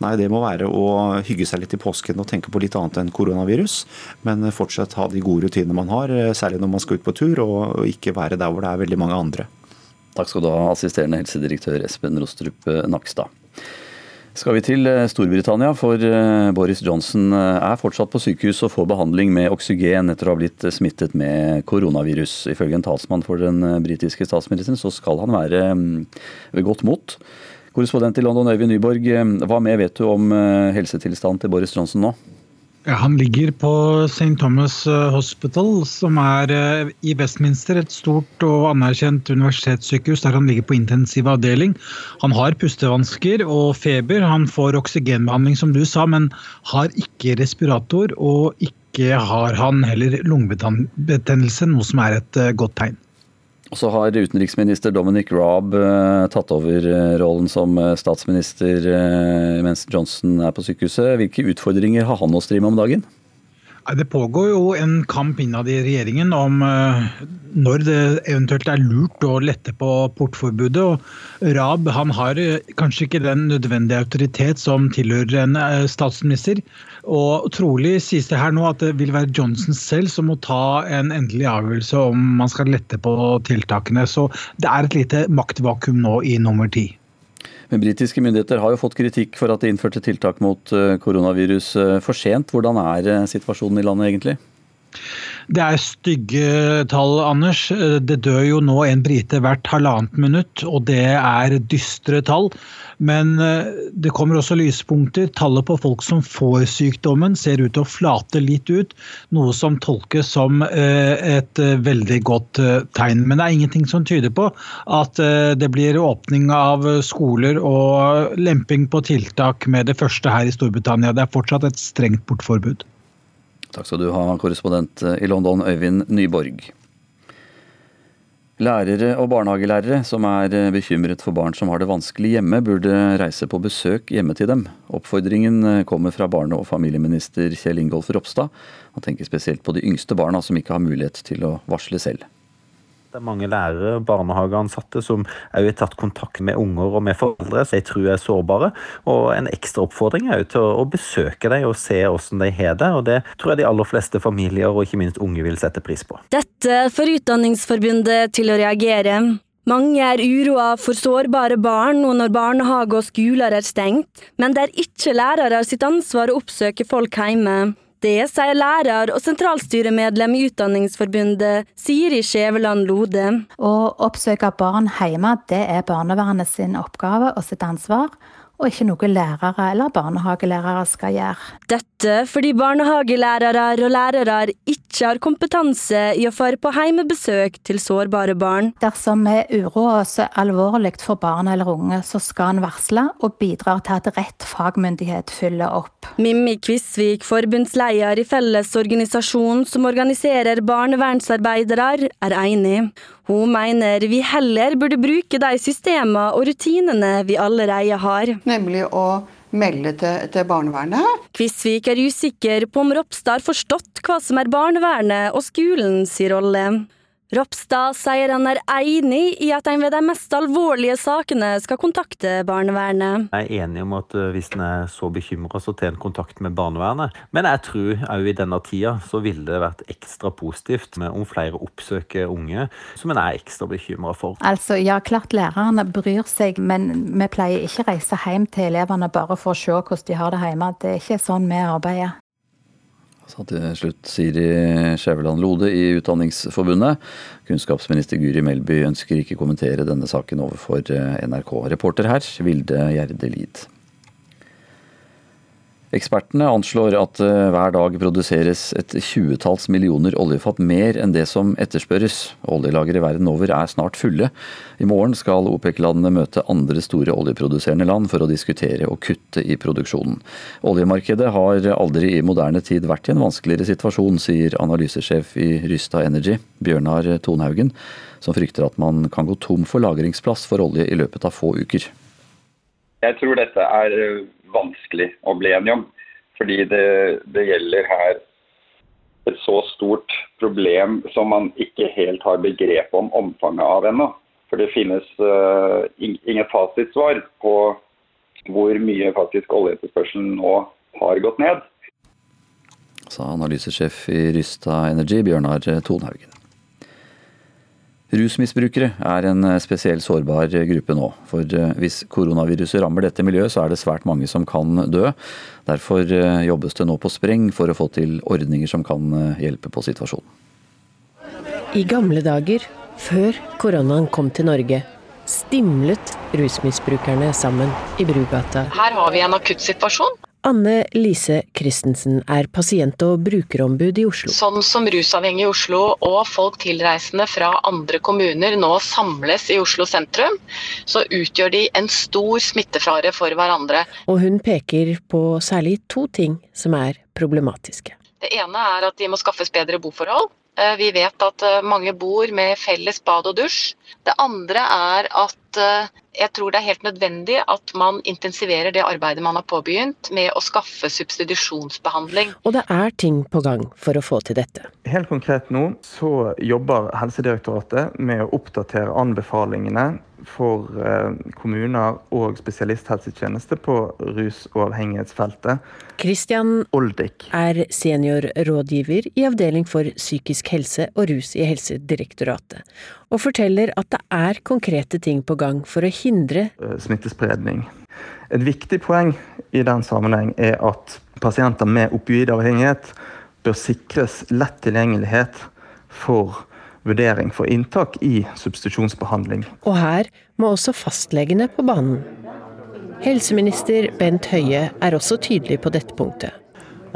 Nei, det må være å hygge seg litt i påsken og tenke på litt annet enn koronavirus. Men fortsatt ha de gode rutinene man har, eh, særlig når man skal ut på tur, og ikke være der hvor det er veldig mange andre.
Takk skal du ha, assisterende helsedirektør Espen Rostrup Nakstad skal vi til eh, Storbritannia, for eh, Boris Johnson eh, er fortsatt på sykehus og får behandling med oksygen etter å ha blitt smittet med koronavirus. Ifølge en talsmann for den britiske statsministeren så skal han være ved godt mot. Korrespondent i London, Øyvind Nyborg, hva mer vet du om helsetilstanden til Boris Johnson nå?
Ja, han ligger på St. Thomas eh, Hospital, som er eh, i Westminster, et stort og anerkjent universitetssykehus der han ligger på intensiv avdeling. Han har pustevansker og feber. Han får oksygenbehandling, som du sa, men har ikke respirator. Og ikke har han heller lungebetennelse, noe som er et eh, godt tegn.
Og så har utenriksminister Dominic Raab uh, tatt over uh, rollen som uh, statsminister mens Johnson er på sykehuset. Hvilke utfordringer har han å stri med om dagen?
Det pågår jo en kamp innad i regjeringen om når det eventuelt er lurt å lette på portforbudet. Og Raab han har kanskje ikke den nødvendige autoritet som tilhører en statsminister. Og trolig sies det her nå at det vil være Johnson selv som må ta en endelig avgjørelse om man skal lette på tiltakene. Så det er et lite maktvakuum nå i nummer ti.
Men Britiske myndigheter har jo fått kritikk for at de innførte tiltak mot eh, koronavirus eh, for sent. Hvordan er eh, situasjonen i landet egentlig?
Det er stygge tall, Anders. Det dør jo nå en brite hvert halvannet minutt, og det er dystre tall. Men eh, det kommer også lyspunkter. Tallet på folk som får sykdommen ser ut til å flate litt ut, noe som tolkes som eh, et eh, veldig godt tegn. Men det er ingenting som tyder på at det blir åpning av skoler og lemping på tiltak med det første her i Storbritannia. Det er fortsatt et strengt bortforbud.
Takk skal du ha, korrespondent i London, Øyvind Nyborg. Lærere og barnehagelærere som er bekymret for barn som har det vanskelig hjemme, burde reise på besøk hjemme til dem. Oppfordringen kommer fra barne- og familieminister Kjell Ingolf Ropstad. Han tenker spesielt på de yngste barna som ikke har mulighet til å varsle selv.
Det er mange lærere og barnehageansatte som har tatt kontakt med unger og med foreldre som jeg tror er sårbare. Og en ekstra oppfordring er jo til å besøke dem og se hvordan de har det. Og det tror jeg de aller fleste familier og ikke minst unge vil sette pris på.
Dette får Utdanningsforbundet til å reagere. Mange er uroa for sårbare barn nå når barnehage og skoler er stengt, men det er ikke lærere sitt ansvar å oppsøke folk hjemme. Det sier lærer og sentralstyremedlem i Utdanningsforbundet Siri Skjæveland Lode.
Å oppsøke barn hjemme det er barnevernet sin oppgave og sitt ansvar.
Og ikke noe lærere eller barnehagelærere skal gjøre.
Dette fordi barnehagelærere og lærere ikke har kompetanse i å fare på heimebesøk til sårbare barn.
Dersom vi uroer oss alvorlig for barn eller unge, så skal en varsle og bidra til at rett fagmyndighet fyller opp.
Mimmi Kvisvik, forbundsleder i Fellesorganisasjonen som organiserer barnevernsarbeidere, er enig. Hun mener vi heller burde bruke de systemene og rutinene vi allerede har.
Nemlig å melde til, til barnevernet.
Kvisvik er usikker på om Ropstad har forstått hva som er barnevernet og skolens rolle. Ropstad sier han er enig i at en ved de mest alvorlige sakene skal kontakte barnevernet.
Jeg er enig om at eh, hvis en er så bekymra, så tar en kontakt med barnevernet. Men jeg tror òg i denne tida så ville det vært ekstra positivt om flere oppsøker unge som en er ekstra bekymra for.
Altså, ja, klart lærerne bryr seg, men vi pleier ikke reise hjem til elevene bare for å se hvordan de har det hjemme. Det er ikke sånn vi arbeider.
Sa til slutt Siri Skjæveland Lode i Utdanningsforbundet. Kunnskapsminister Guri Melby ønsker ikke kommentere denne saken overfor NRK. Reporter her, Vilde Gjerde Lid. Ekspertene anslår at hver dag produseres et tjuetalls millioner oljefat mer enn det som etterspørres. Oljelagre verden over er snart fulle. I morgen skal OPEC-landene møte andre store oljeproduserende land for å diskutere og kutte i produksjonen. Oljemarkedet har aldri i moderne tid vært i en vanskeligere situasjon, sier analysesjef i Rystad Energy, Bjørnar Tonhaugen, som frykter at man kan gå tom for lagringsplass for olje i løpet av få uker.
Jeg tror dette er vanskelig å bli enige om. Fordi det, det, gjelder her et så stort problem som man ikke helt har begrep om omfanget av ennå. For det finnes uh, ingen fasitsvar på hvor mye faktisk oljeetterspørselen nå har gått ned.
Sa analysesjef i Rysta Energy, Bjørnar Tonhaugen. Rusmisbrukere er en spesiell sårbar gruppe nå. For hvis koronaviruset rammer dette miljøet, så er det svært mange som kan dø. Derfor jobbes det nå på spreng for å få til ordninger som kan hjelpe på situasjonen.
I gamle dager, før koronaen kom til Norge, stimlet rusmisbrukerne sammen i Brugata.
Her har vi en akuttsituasjon.
Anne Lise Christensen er pasient- og brukerombud i Oslo.
Sånn som rusavhengige i Oslo og folk tilreisende fra andre kommuner nå samles i Oslo sentrum, så utgjør de en stor smittefare for hverandre.
Og hun peker på særlig to ting som er problematiske.
Det ene er at de må skaffes bedre boforhold. Vi vet at mange bor med felles bad og dusj. Det andre er at jeg tror det er helt nødvendig at man intensiverer det arbeidet man har påbegynt med å skaffe substitusjonsbehandling.
Og det er ting på gang for å få til dette.
Helt konkret nå så jobber Helsedirektoratet med å oppdatere anbefalingene for kommuner og spesialisthelsetjeneste på rus- og avhengighetsfeltet.
Christian
Oldik
er seniorrådgiver i Avdeling for psykisk helse og rus i Helsedirektoratet, og forteller at det er konkrete ting på gang for å hindre
smittespredning. Et viktig poeng i den sammenheng er at pasienter med opioidavhengighet bør sikres lett tilgjengelighet for vurdering for inntak i substitusjonsbehandling.
Og her må også fastlegene på banen. Helseminister Bent Høie er også tydelig på dette punktet.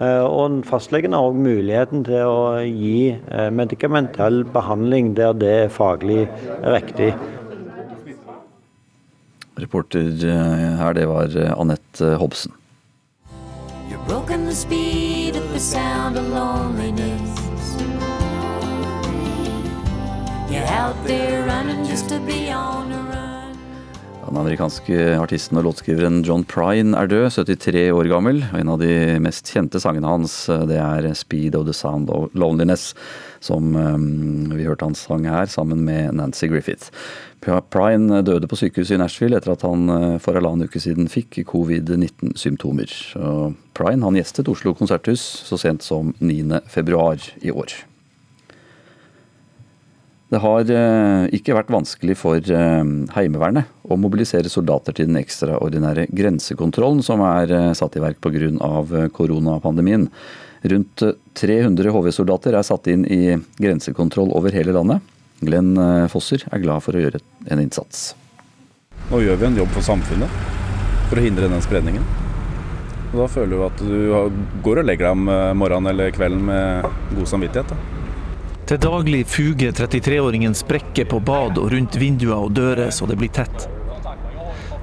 Og Fastlegen har også muligheten til å gi medikamentell behandling der det er faglig riktig.
Reporter her, det var Anette Hobsen. Den amerikanske artisten og låtskriveren John Prine er død, 73 år gammel. og En av de mest kjente sangene hans det er 'Speed of the Sound of Loneliness', som vi hørte han sang her sammen med Nancy Griffith. Prine døde på sykehuset i Nashville etter at han for halvannen uke siden fikk covid-19-symptomer. Prine han gjestet Oslo konserthus så sent som 9. februar i år. Det har ikke vært vanskelig for Heimevernet å mobilisere soldater til den ekstraordinære grensekontrollen som er satt i verk pga. koronapandemien. Rundt 300 HV-soldater er satt inn i grensekontroll over hele landet. Glenn Fosser er glad for å gjøre en innsats.
Nå gjør vi en jobb for samfunnet.
for å hindre den spredningen. Og da føler du at du går og legger deg om eh, morgenen eller kvelden med god samvittighet. Da.
Til daglig fuger 33-åringen sprekker på bad og rundt vinduer og dører så det blir tett.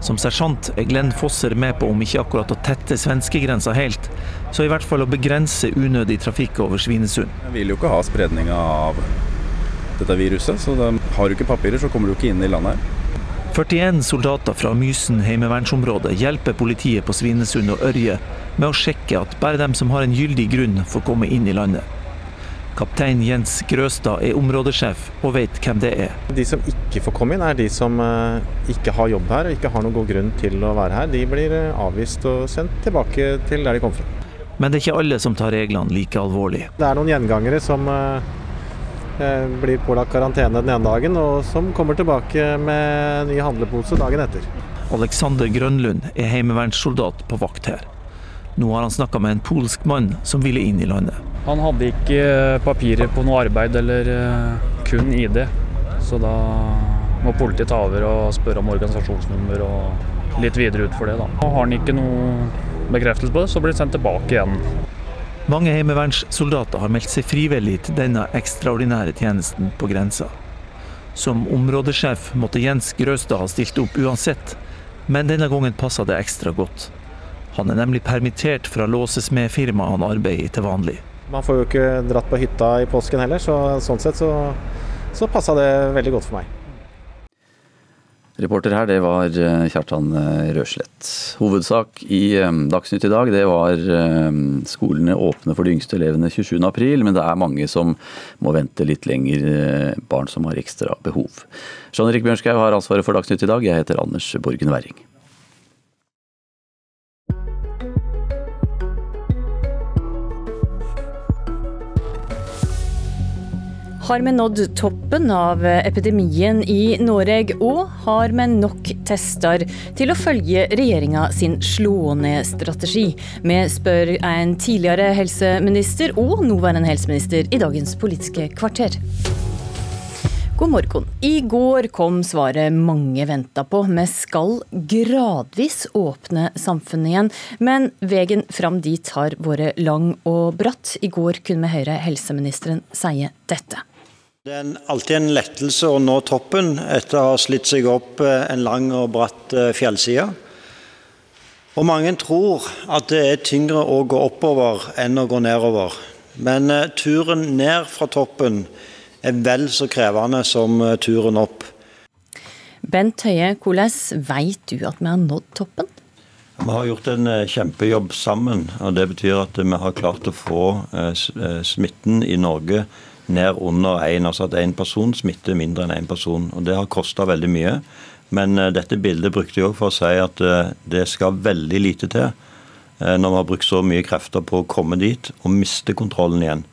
Som sersjant er Glenn Fosser med på om ikke akkurat å tette svenskegrensa helt, så i hvert fall å begrense unødig trafikk over Svinesund.
Jeg vil jo ikke ha spredninga av dette viruset, så de har du ikke papirer, så kommer du ikke inn i landet her.
41 soldater fra Mysen heimevernsområde hjelper politiet på Svinesund og Ørje med å sjekke at bare dem som har en gyldig grunn, får komme inn i landet. Kaptein Jens Grøstad er områdesjef og vet hvem det er.
De som ikke får komme inn, er de som eh, ikke har jobb her og ikke har noen god grunn til å være her. De blir eh, avvist og sendt tilbake til der de kom fra.
Men det er ikke alle som tar reglene like alvorlig.
Det er noen gjengangere som eh, blir pålagt karantene den ene dagen, og som kommer tilbake med ny handlepose dagen etter.
Alexander Grønlund er heimevernssoldat på vakt her. Nå har han snakka med en polsk mann som ville inn i landet.
Han hadde ikke eh, papirer på noe arbeid eller eh, kun ID, så da må politiet ta over og spørre om organisasjonsnummer og litt videre ut for det. da. Og Har han ikke noe bekreftelse på det, så blir han sendt tilbake igjen.
Mange heimevernssoldater har meldt seg frivillig til denne ekstraordinære tjenesten på grensa. Som områdesjef måtte Jens Grøstad ha stilt opp uansett, men denne gangen passa det ekstra godt. Han er nemlig permittert fra låsesmedfirmaet han arbeider i til vanlig.
Man får jo ikke dratt på hytta i påsken heller, så sånn sett så, så passa det veldig godt for meg.
Reporter her, det var eh, Kjartan eh, Røslett. Hovedsak i eh, Dagsnytt i dag, det var skolene åpne for de yngste elevene 27.4, men det er mange som må vente litt lenger, barn som har ekstra behov. Jean Erik Bjørnskaug har ansvaret for Dagsnytt i dag, jeg heter Anders Borgen Werring.
Har vi nådd toppen av epidemien i Norge, og har vi nok tester til å følge regjeringa sin slå-ned-strategi? Vi spør en tidligere helseminister og nåværende helseminister i dagens Politiske kvarter. God morgen. I går kom svaret mange venta på. Vi skal gradvis åpne samfunnet igjen. Men veien fram dit har vært lang og bratt. I går kunne vi høre helseministeren si dette.
Det er alltid en lettelse å nå toppen etter å ha slitt seg opp eh, en lang og bratt eh, fjellside. Og mange tror at det er tyngre å gå oppover enn å gå nedover. Men eh, turen ned fra toppen er vel så krevende som turen opp.
Bent Høie, hvordan vet du at vi har nådd toppen?
Vi har gjort en kjempejobb sammen. og Det betyr at vi har klart å få smitten i Norge ned under én. Altså at én person smitter mindre enn én en person. og Det har kosta veldig mye. Men uh, dette bildet brukte jeg òg for å si at uh, det skal veldig lite til uh, når vi har brukt så mye krefter på å komme dit og miste kontrollen igjen.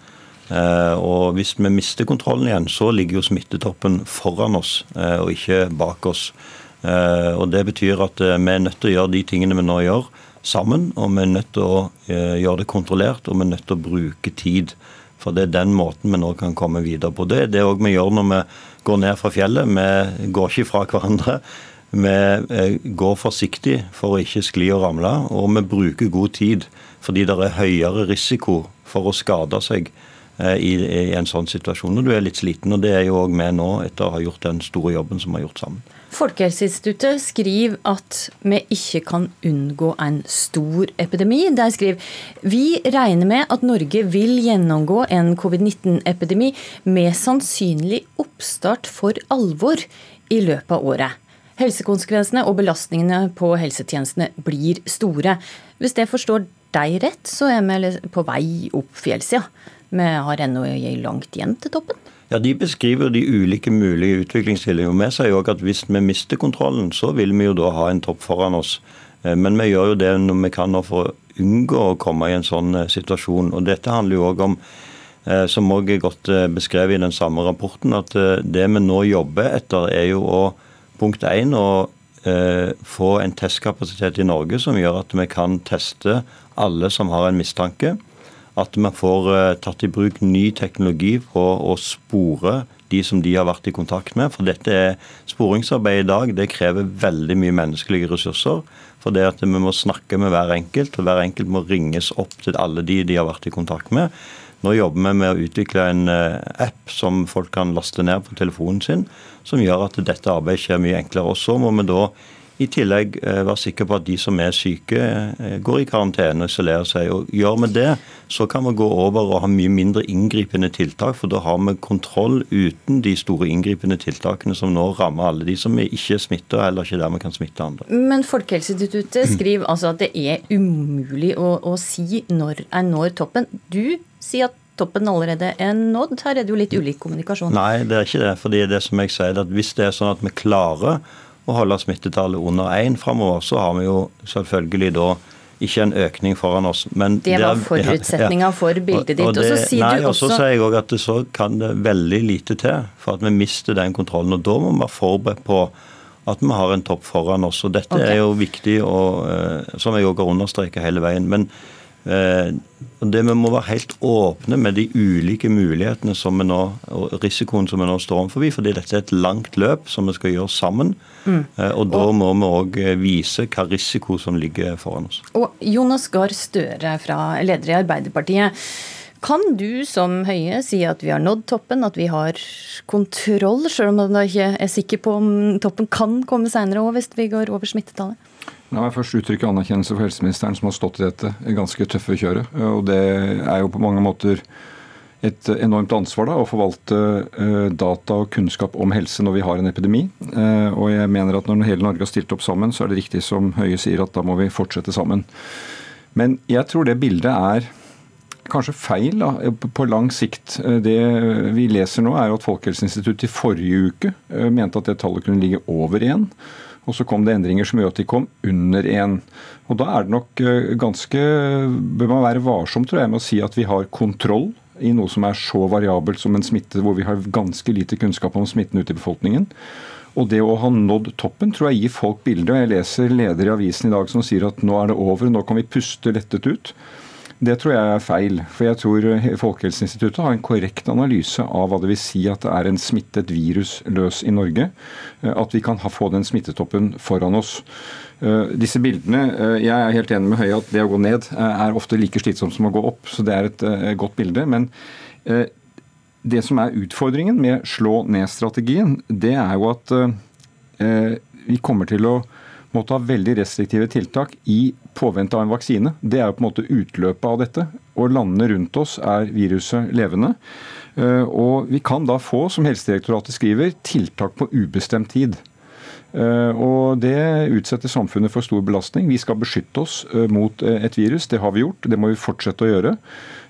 og Hvis vi mister kontrollen igjen, så ligger jo smittetoppen foran oss og ikke bak oss. og Det betyr at vi er nødt til å gjøre de tingene vi nå gjør, sammen. Og vi er nødt til å gjøre det kontrollert, og vi er nødt til å bruke tid. For det er den måten vi nå kan komme videre på. Det er det òg vi gjør når vi går ned fra fjellet. Vi går ikke fra hverandre. Vi eh, går forsiktig for å ikke skli og ramle, og vi bruker god tid fordi det er høyere risiko for å skade seg eh, i, en sånn situasjon når du er litt sliten. og Det er jo òg vi nå, etter å ha gjort den store jobben som vi har gjort sammen.
Folkehelseinstituttet skriver at vi ikke kan unngå en stor epidemi. De skriver vi regner med at Norge vil gjennomgå en covid-19-epidemi med sannsynlig oppstart for alvor i løpet av året. Helsekonsekvensene og belastningene på helsetjenestene blir store. Hvis jeg forstår deg rett, så er vi på vei opp fjellsida. Vi har ennå langt igjen til toppen.
Ja, De beskriver de ulike mulige utviklingsstillinger. Vi sier òg at hvis vi mister kontrollen, så vil vi jo da ha en topp foran oss. Eh, men vi gjør jo det når vi kan for å unngå å komme i en sånn eh, situasjon. Og Dette handler jo òg om, eh, som òg er godt beskrevet i den samme rapporten, at det vi nå jobber etter, er jo å punkt én å få en testkapasitet i Norge som gjør at vi kan teste alle som har en mistanke at vi får eh, tatt i bruk ny teknologi på å spore de som de har vært i kontakt med. For dette er sporingsarbeid i dag. Det krever veldig mye menneskelige ressurser. For det at vi må snakke med hver enkelt, og hver enkelt må ringes opp til alle de de har vært i kontakt med. Nå jobber vi med å utvikle en eh, app som folk kan laste ned på telefonen sin, som gjør at dette arbeidet skjer mye enklere. Og så må vi da i tillegg eh, være sikker på at de som er syke, eh, går i karantene og isolerer seg. Og Gjør vi det, så kan vi gå over og ha mye mindre inngripende tiltak. For da har vi kontroll uten de store inngripende tiltakene som nå rammer alle de som ikke er smitta, eller ikke dermed kan smitte andre.
Men Folkehelseinstituttet skriver altså at det er umulig å, å si når er når toppen. Du sier at toppen allerede er nådd? Her er det jo litt ulik kommunikasjon.
Nei, det er ikke det. fordi det som jeg sier, at hvis det er sånn at vi klarer å holde smittetallet under én framover, så har vi jo selvfølgelig da ikke en økning foran oss.
Men det var forutsetninga ja, ja. for bildet ditt. Og,
og,
så sier
nei,
du også...
Og så sier jeg òg at så kan det veldig lite til for at vi mister den kontrollen. Og da må vi være forberedt på at vi har en topp foran oss. Og dette okay. er jo viktig, og, eh, som jeg òg har understreket hele veien. men Eh, det Vi må være helt åpne med de ulike mulighetene som vi nå, og risikoen som vi nå står overfor. Fordi dette er et langt løp som vi skal gjøre sammen. Mm. Eh, og Da må vi òg eh, vise hva risiko som ligger foran oss.
Og Jonas Gahr Støre, fra leder i Arbeiderpartiet. Kan du som Høie si at vi har nådd toppen, at vi har kontroll, selv om man ikke er sikker på om toppen kan komme seinere òg hvis vi går over smittetallet?
La meg først uttrykke anerkjennelse for helseministeren som har stått i dette ganske tøffe kjøret. Og det er jo på mange måter et enormt ansvar da, å forvalte uh, data og kunnskap om helse når vi har en epidemi. Uh, og jeg mener at når hele Norge har stilt opp sammen, så er det riktig som Høie sier, at da må vi fortsette sammen. Men jeg tror det bildet er kanskje feil da, på lang sikt. Eh, det vi leser nå, er at Folkehelseinstituttet i forrige uke mente at det tallet kunne ligge over én. Og så kom det endringer som gjør at de kom under én. Og da er det nok eh, ganske Bør man være varsom, tror jeg, med å si at vi har kontroll i noe som er så variabelt som en smitte, hvor vi har ganske lite kunnskap om smitten ute i befolkningen. Og det å ha nådd toppen tror jeg gir folk bilde. Jeg leser leder i avisen i dag som sier at nå er det over, nå kan vi puste lettet ut. Det tror jeg er feil. For jeg tror Folkehelseinstituttet har en korrekt analyse av hva det vil si at det er en smittet virus løs i Norge. Eh, at vi kan få den smittetoppen foran oss. Eh, disse bildene, eh, Jeg er helt enig med Høie at det å gå ned er ofte like slitsomt som å gå opp. Så det er et godt bilde. Men det som er utfordringen med slå ned-strategien, det er jo at vi kommer til å måtte ha veldig restriktive tiltak i påvente av en vaksine. Det er jo på en måte utløpet av dette. Og landene rundt oss er viruset levende. Eh, og vi kan da få, som Helsedirektoratet skriver, tiltak på ubestemt tid. Eh, og Det utsetter samfunnet for stor belastning. Vi skal beskytte oss eh, mot et virus. Det har vi gjort, det må vi fortsette å gjøre.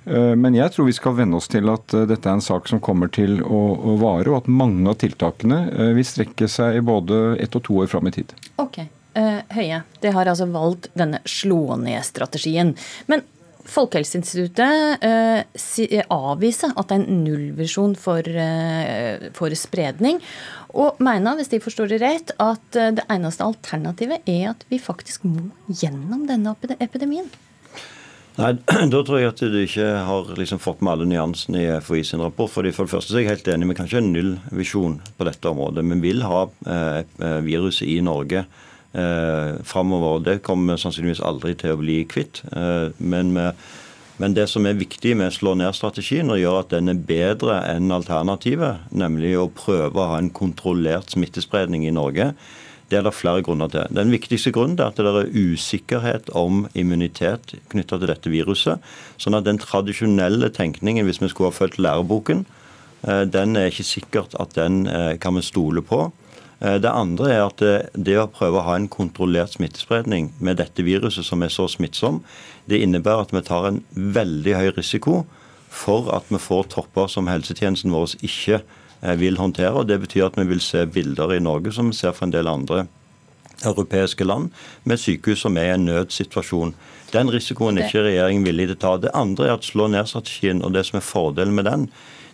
Men jeg tror vi skal venne oss til at dette er en sak som kommer til å, vare, og at mange av tiltakene vil strekke seg i både ett og to år fram i tid.
Okay. Eh, Høie, det har altså valgt denne slå ned-strategien. Men Folkehelseinstituttet eh, avviser at det er en nullvisjon for, eh, for, spredning. Og mener, hvis de forstår det rett, at eh, det eneste alternativet er at vi faktisk må gjennom denne epidemien.
Nei, (clears throat) Da tror jeg at du ikke har liksom fått med alle nyansene i FHI sin rapport. Fordi For det første er jeg helt enig, vi kan ikke ha nullvisjon på dette området. Vi vil ha eh, viruset i Norge eh, framover. Det kommer vi sannsynligvis aldri til å bli kvitt. Eh, men, med, men, det som er viktig med slå ned-strategien, og gjør at den er bedre enn alternativet, nemlig å prøve å ha en kontrollert smittespredning i Norge, det er det flere grunner til. Den viktigste grunnen er at det er usikkerhet om immunitet knytta til dette viruset. Sånn at den tradisjonelle tenkningen, hvis vi skulle ha fulgt læreboken, eh, den er ikke sikkert at den eh, kan vi stole på. Eh, det andre er at eh, det å prøve å ha en kontrollert smittespredning med dette viruset som er så smittsom, det innebærer at vi tar en veldig høy risiko for at vi får topper som helsetjenesten vår ikke eh, vil håndtere. og Det betyr at vi vil se bilder i Norge som vi ser fra en del andre europeiske land, med sykehus som er i en nødsituasjon. Den risikoen er ikke regjeringen villig til å ta. Det andre er at slå ned-strategien, og det som er fordelen med den,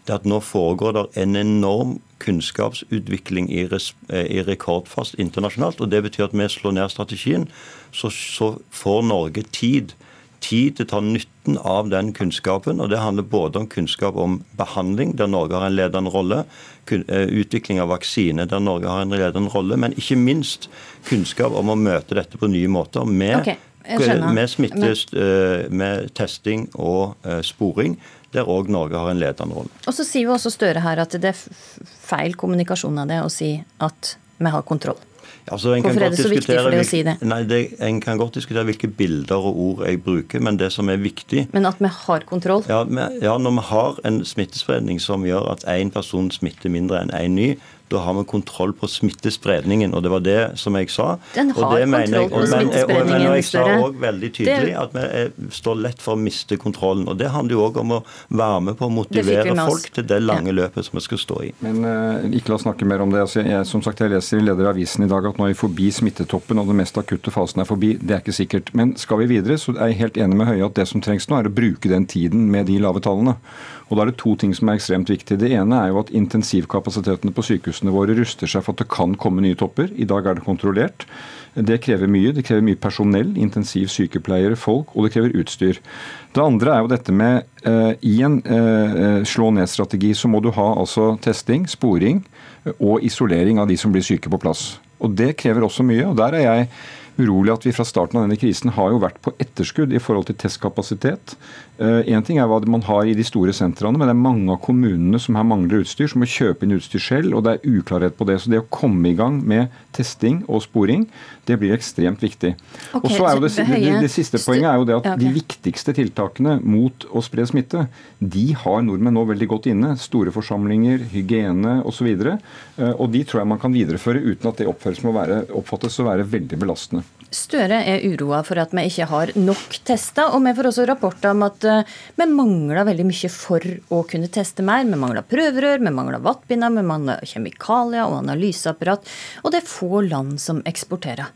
det er at nå foregår det en enorm kunnskapsutvikling i, res, i rekordfast internasjonalt. og Det betyr at vi slår ned strategien, så, så får Norge tid tid til å ta nytten av den kunnskapen. og Det handler både om kunnskap om behandling, der Norge har en ledende rolle, eh, utvikling av vaksine, der Norge har en ledende rolle, men ikke minst kunnskap om å møte dette på nye måter. med
okay.
med, smitte, eh, med testing og sporing, der òg Norge har en ledende rolle.
Og Så sier jo også Støre her at det er feil kommunikasjon av det å si at vi har kontroll.
Altså, Hvorfor er det så viktig for deg å si det? Nei, det, En kan godt diskutere hvilke bilder og ord jeg bruker, men det som er viktig
Men at vi har kontroll?
Ja, ja når vi har en smittespredning som gjør at én person smitter mindre enn én en ny, da har vi kontroll på smittespredningen. Og det var det som jeg sa.
Den har kontroll på smittespredningen.
Men, jeg sa òg veldig tydelig at vi er, står lett for å miste kontrollen. Og det handler jo òg om å være med på å motivere folk til det lange løpet som vi skal stå i.
Men uh, ikke la oss snakke mer om det. Altså, jeg, som sagt, jeg leser i leder avisen i dag at nå er vi forbi smittetoppen og den mest akutte fasen er forbi. Det er ikke sikkert. Men skal vi videre, så er jeg helt enig med Høie at det som trengs nå, er å bruke den tiden med de lave tallene. Og Da er det to ting som er ekstremt viktige. Det ene er jo at intensivkapasitetene på sykehusene våre ruster seg for at det kan komme nye topper. I dag er det kontrollert. Det krever mye. Det krever mye personell, intensiv sykepleiere, folk, og det krever utstyr. Det andre er jo dette med uh, I en uh, slå ned-strategi så må du ha altså testing, sporing og isolering av de som blir syke på plass. Og Det krever også mye. og der er jeg urolig at vi fra starten av denne krisen har jo vært på etterskudd i forhold til testkapasitet. Én eh, ting er hva man har i de store sentrene, men det er mange av kommunene som her mangler utstyr, som må kjøpe inn utstyr selv, og det er uklarhet på det. Så det å komme i gang med testing og sporing, det blir ekstremt viktig. Okay, og så er jo det, det, det, siste poenget er jo det at okay. de viktigste tiltakene mot å spre smitte, de har nordmenn nå veldig godt inne. Store forsamlinger, hygiene osv. Og, så og de tror jeg man kan videreføre uten at det oppfattes å være veldig belastende.
Støre er uroa for at vi ikke har nok tester, og vi får også rapporter om at eh, vi mangler veldig mye for å kunne teste mer. Vi mangler prøverør, vi mangler vattbinder, vi mangler kjemikalier og analyseapparat. Og det er få land som eksporterer.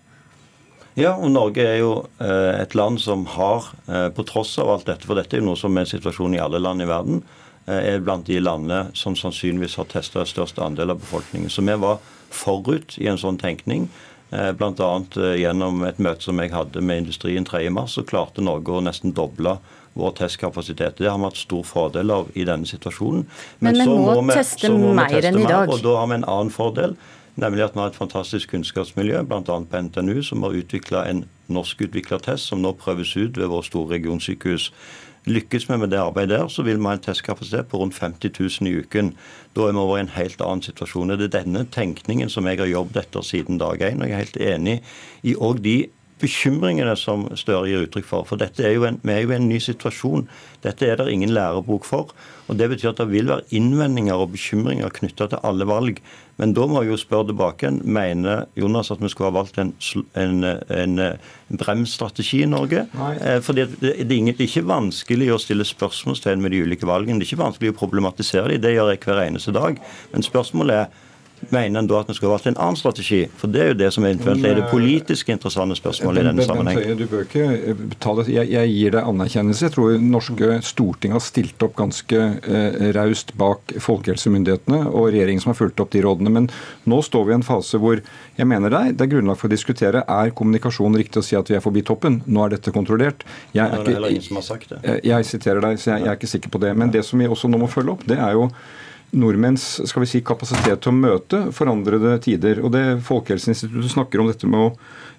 Ja, og Norge er jo eh, et land som har, eh, på tross av alt dette, for dette er jo noe som er situasjonen i alle land i verden, er blant de landene som sannsynligvis har testa størst andel av befolkningen. Så vi var forut i en sånn tenkning. Eh, Bl.a. Eh, gjennom et møte som jeg hadde med industrien 3.3, så klarte Norge å nesten doble vår testkapasitet. Det har vi hatt stor fordel av i denne situasjonen.
Men, Men vi må, må teste må mer teste enn i dag.
og Da har vi en annen fordel, nemlig at vi har et fantastisk kunnskapsmiljø, bl.a. på NTNU, som har utvikla en norskutvikla test som nå prøves ut ved våre store regionsykehus. Lykkes vi med det arbeidet der, så vil vi ha en testkapasitet på rundt 50 000 i uken. Da er vi over i en helt annen situasjon. Det er denne tenkningen som jeg har jobbet etter siden dag én. Og jeg er helt enig i òg de bekymringene som Støre gir uttrykk for. For dette er jo en, vi er jo i en ny situasjon. Dette er det ingen lærebok for. og Det betyr at det vil være innvendinger og bekymringer knytta til alle valg. Men da må vi jo spørre tilbake Mener Jonas at vi skulle ha valgt en, en, en, en bremsstrategi i Norge? Nei. Eh, fordi det, det, er ikke vanskelig å stille spørsmålstegn med de ulike valgene. Det er ikke vanskelig å problematisere dem. Det gjør jeg hver eneste dag. Men spørsmålet er Mener en da at vi skulle valgt en annen strategi? For det er jo det som eventuelt er det politisk interessante spørsmålet i denne sammenheng.
Du bør ikke betale. Jeg, jeg gir deg anerkjennelse. Jeg tror norske storting har stilt opp ganske eh, raust bak folkehelsemyndighetene og regjeringen som har fulgt opp de rådene. Men nå står vi i en fase hvor jeg mener deg, det er grunnlag for å diskutere er kommunikasjon riktig å si at vi er forbi toppen. Nå er dette kontrollert.
Jeg, er ikke,
jeg, jeg siterer deg, så jeg, jeg er ikke sikker på det. Men det som vi også nå må følge opp, det er jo nordmenns skal vi si, kapasitet til å møte forandrede tider. Og det Folkehelseinstituttet snakker om dette med å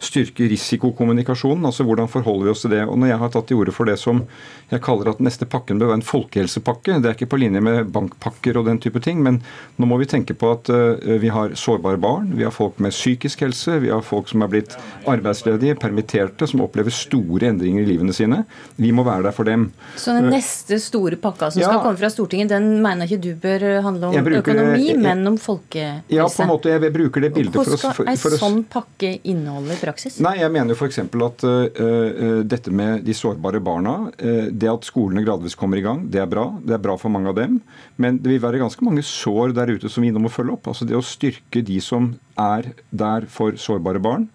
styrke risikokommunikasjonen. altså Hvordan forholder vi oss til det? Og Når jeg har tatt til orde for det som jeg kaller at neste pakken bør være en folkehelsepakke, det er ikke på linje med bankpakker og den type ting, men nå må vi tenke på at uh, vi har sårbare barn, vi har folk med psykisk helse, vi har folk som er blitt arbeidsledige, permitterte, som opplever store endringer i livene sine. Vi må være der for dem.
Så den neste store pakka som ja, skal komme fra Stortinget, den mener ikke du bør handle om bruker, økonomi, jeg, men om folkehelse?
Ja, på en måte. Jeg, bruker det bildet
for å Hva skal ei sånn pakke inneholde i praksis?
Nei, jeg mener f.eks. at uh, dette med de sårbare barna, uh, det at skolene gradvis kommer i gang, det er bra. Det er bra for mange av dem. Men det vil være ganske mange sår der ute som vi nå må følge opp. Altså Det å styrke de som er der for sårbare barn.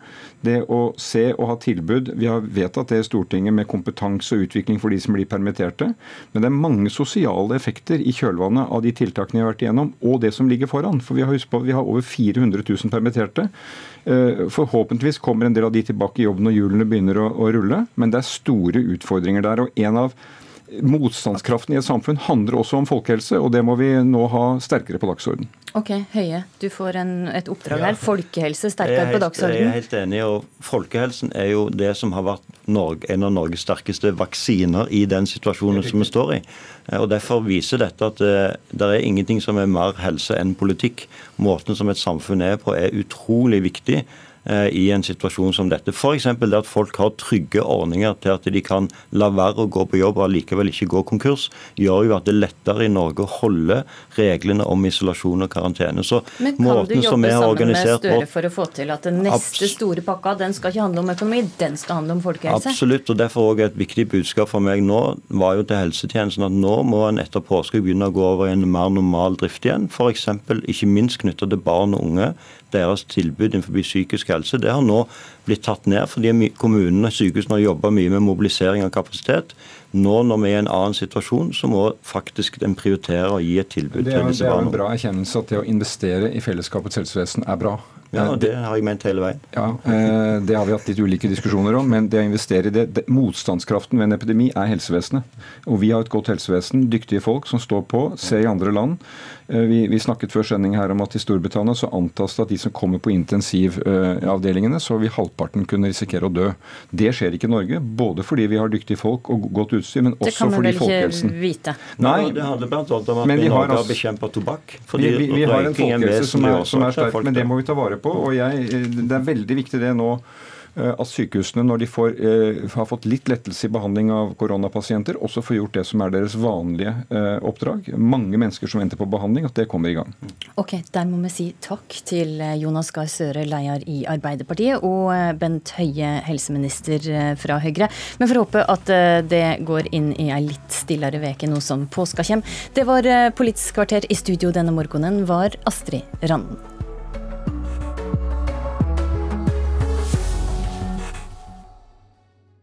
Det å se og ha tilbud Vi har vedtatt det i Stortinget med kompetanse og utvikling for de som blir permitterte. Men det er mange sosiale effekter i kjølvannet av de tiltakene vi har vært igjennom, og det som ligger foran. For vi har, på, vi har over 400 000 permitterte. Eh, forhåpentligvis kommer en del av de tilbake i jobb når hjulene begynner å, å rulle, men det er store utfordringer der. og en av Motstandskraften i et samfunn handler også om folkehelse, og det må vi nå ha sterkere på dagsorden.
Ok, Høie, du får en, et oppdrag her. Folkehelse sterkere helt, på dagsorden.
Jeg er helt enig. og Folkehelsen er jo det som har vært Norge, en av Norges sterkeste vaksiner i den situasjonen som vi står i. Og Derfor viser dette at det, eh, det er ingenting som er mer helse enn politikk. Måten som et samfunn er på er utrolig viktig i en situasjon som dette. F.eks. det at folk har trygge ordninger til at de kan la være å gå på jobb og likevel ikke gå konkurs, gjør jo at det er lettere i Norge å holde reglene om isolasjon og karantene. Så
Men kan du jobbe sammen med Støre for å få til at den neste store pakka den skal ikke handle om økonomi, den skal handle om folkehelse?
Absolutt, og derfor også et viktig budskap for meg nå var jo til helsetjenesten at nå må en etter påske begynne å gå over i en mer normal drift igjen. F.eks. ikke minst knytta til barn og unge deres tilbud innenfor psykisk helse. Det har nå blitt tatt ned fordi kommunene og sykehusene har jobba mye med mobilisering av kapasitet. Nå når vi er i en annen situasjon, så må faktisk den prioritere å gi et tilbud
er,
til disse barna.
Det er en bra erkjennelse at det å investere i fellesskapets helsevesen er bra.
Ja, Det har jeg ment hele veien.
Ja, eh, Det har vi hatt litt ulike diskusjoner om. Men det å investere i det, det Motstandskraften ved en epidemi er helsevesenet. Og vi har et godt helsevesen, dyktige folk som står på. ser i andre land. Eh, vi, vi, snakket før sending her om at i Storbritannia så antas det at de som kommer på intensivavdelingene, så vil halvparten kunne risikere å dø. Det skjer ikke i Norge, både fordi vi har dyktige folk og godt utstyr, men også fordi folkehelsen
Det kan vi vel ikke vite?
Nei, det handler bl.a. om at vi Norge har bekjempet tobakk.
Vi, vi, vi, har en folkehelse som er, som er sterk, men det må vi ta vare på. og jeg, Det er veldig viktig det nå Eh, at sykehusene, når de får, eh, har fått litt lettelse i behandling av koronapasienter, også får gjort det som er deres vanlige eh, oppdrag. Mange mennesker som venter på behandling, at det kommer i gang.
Ok, Der må vi si takk til Jonas Gahr Søre, leder i Arbeiderpartiet, og Bent Høie, helseminister fra Høyre. Men får håpe at det går inn i ei litt stillere veke nå som påska kommer. Det var Politisk kvarter. I studio denne morgenen var Astrid Randen.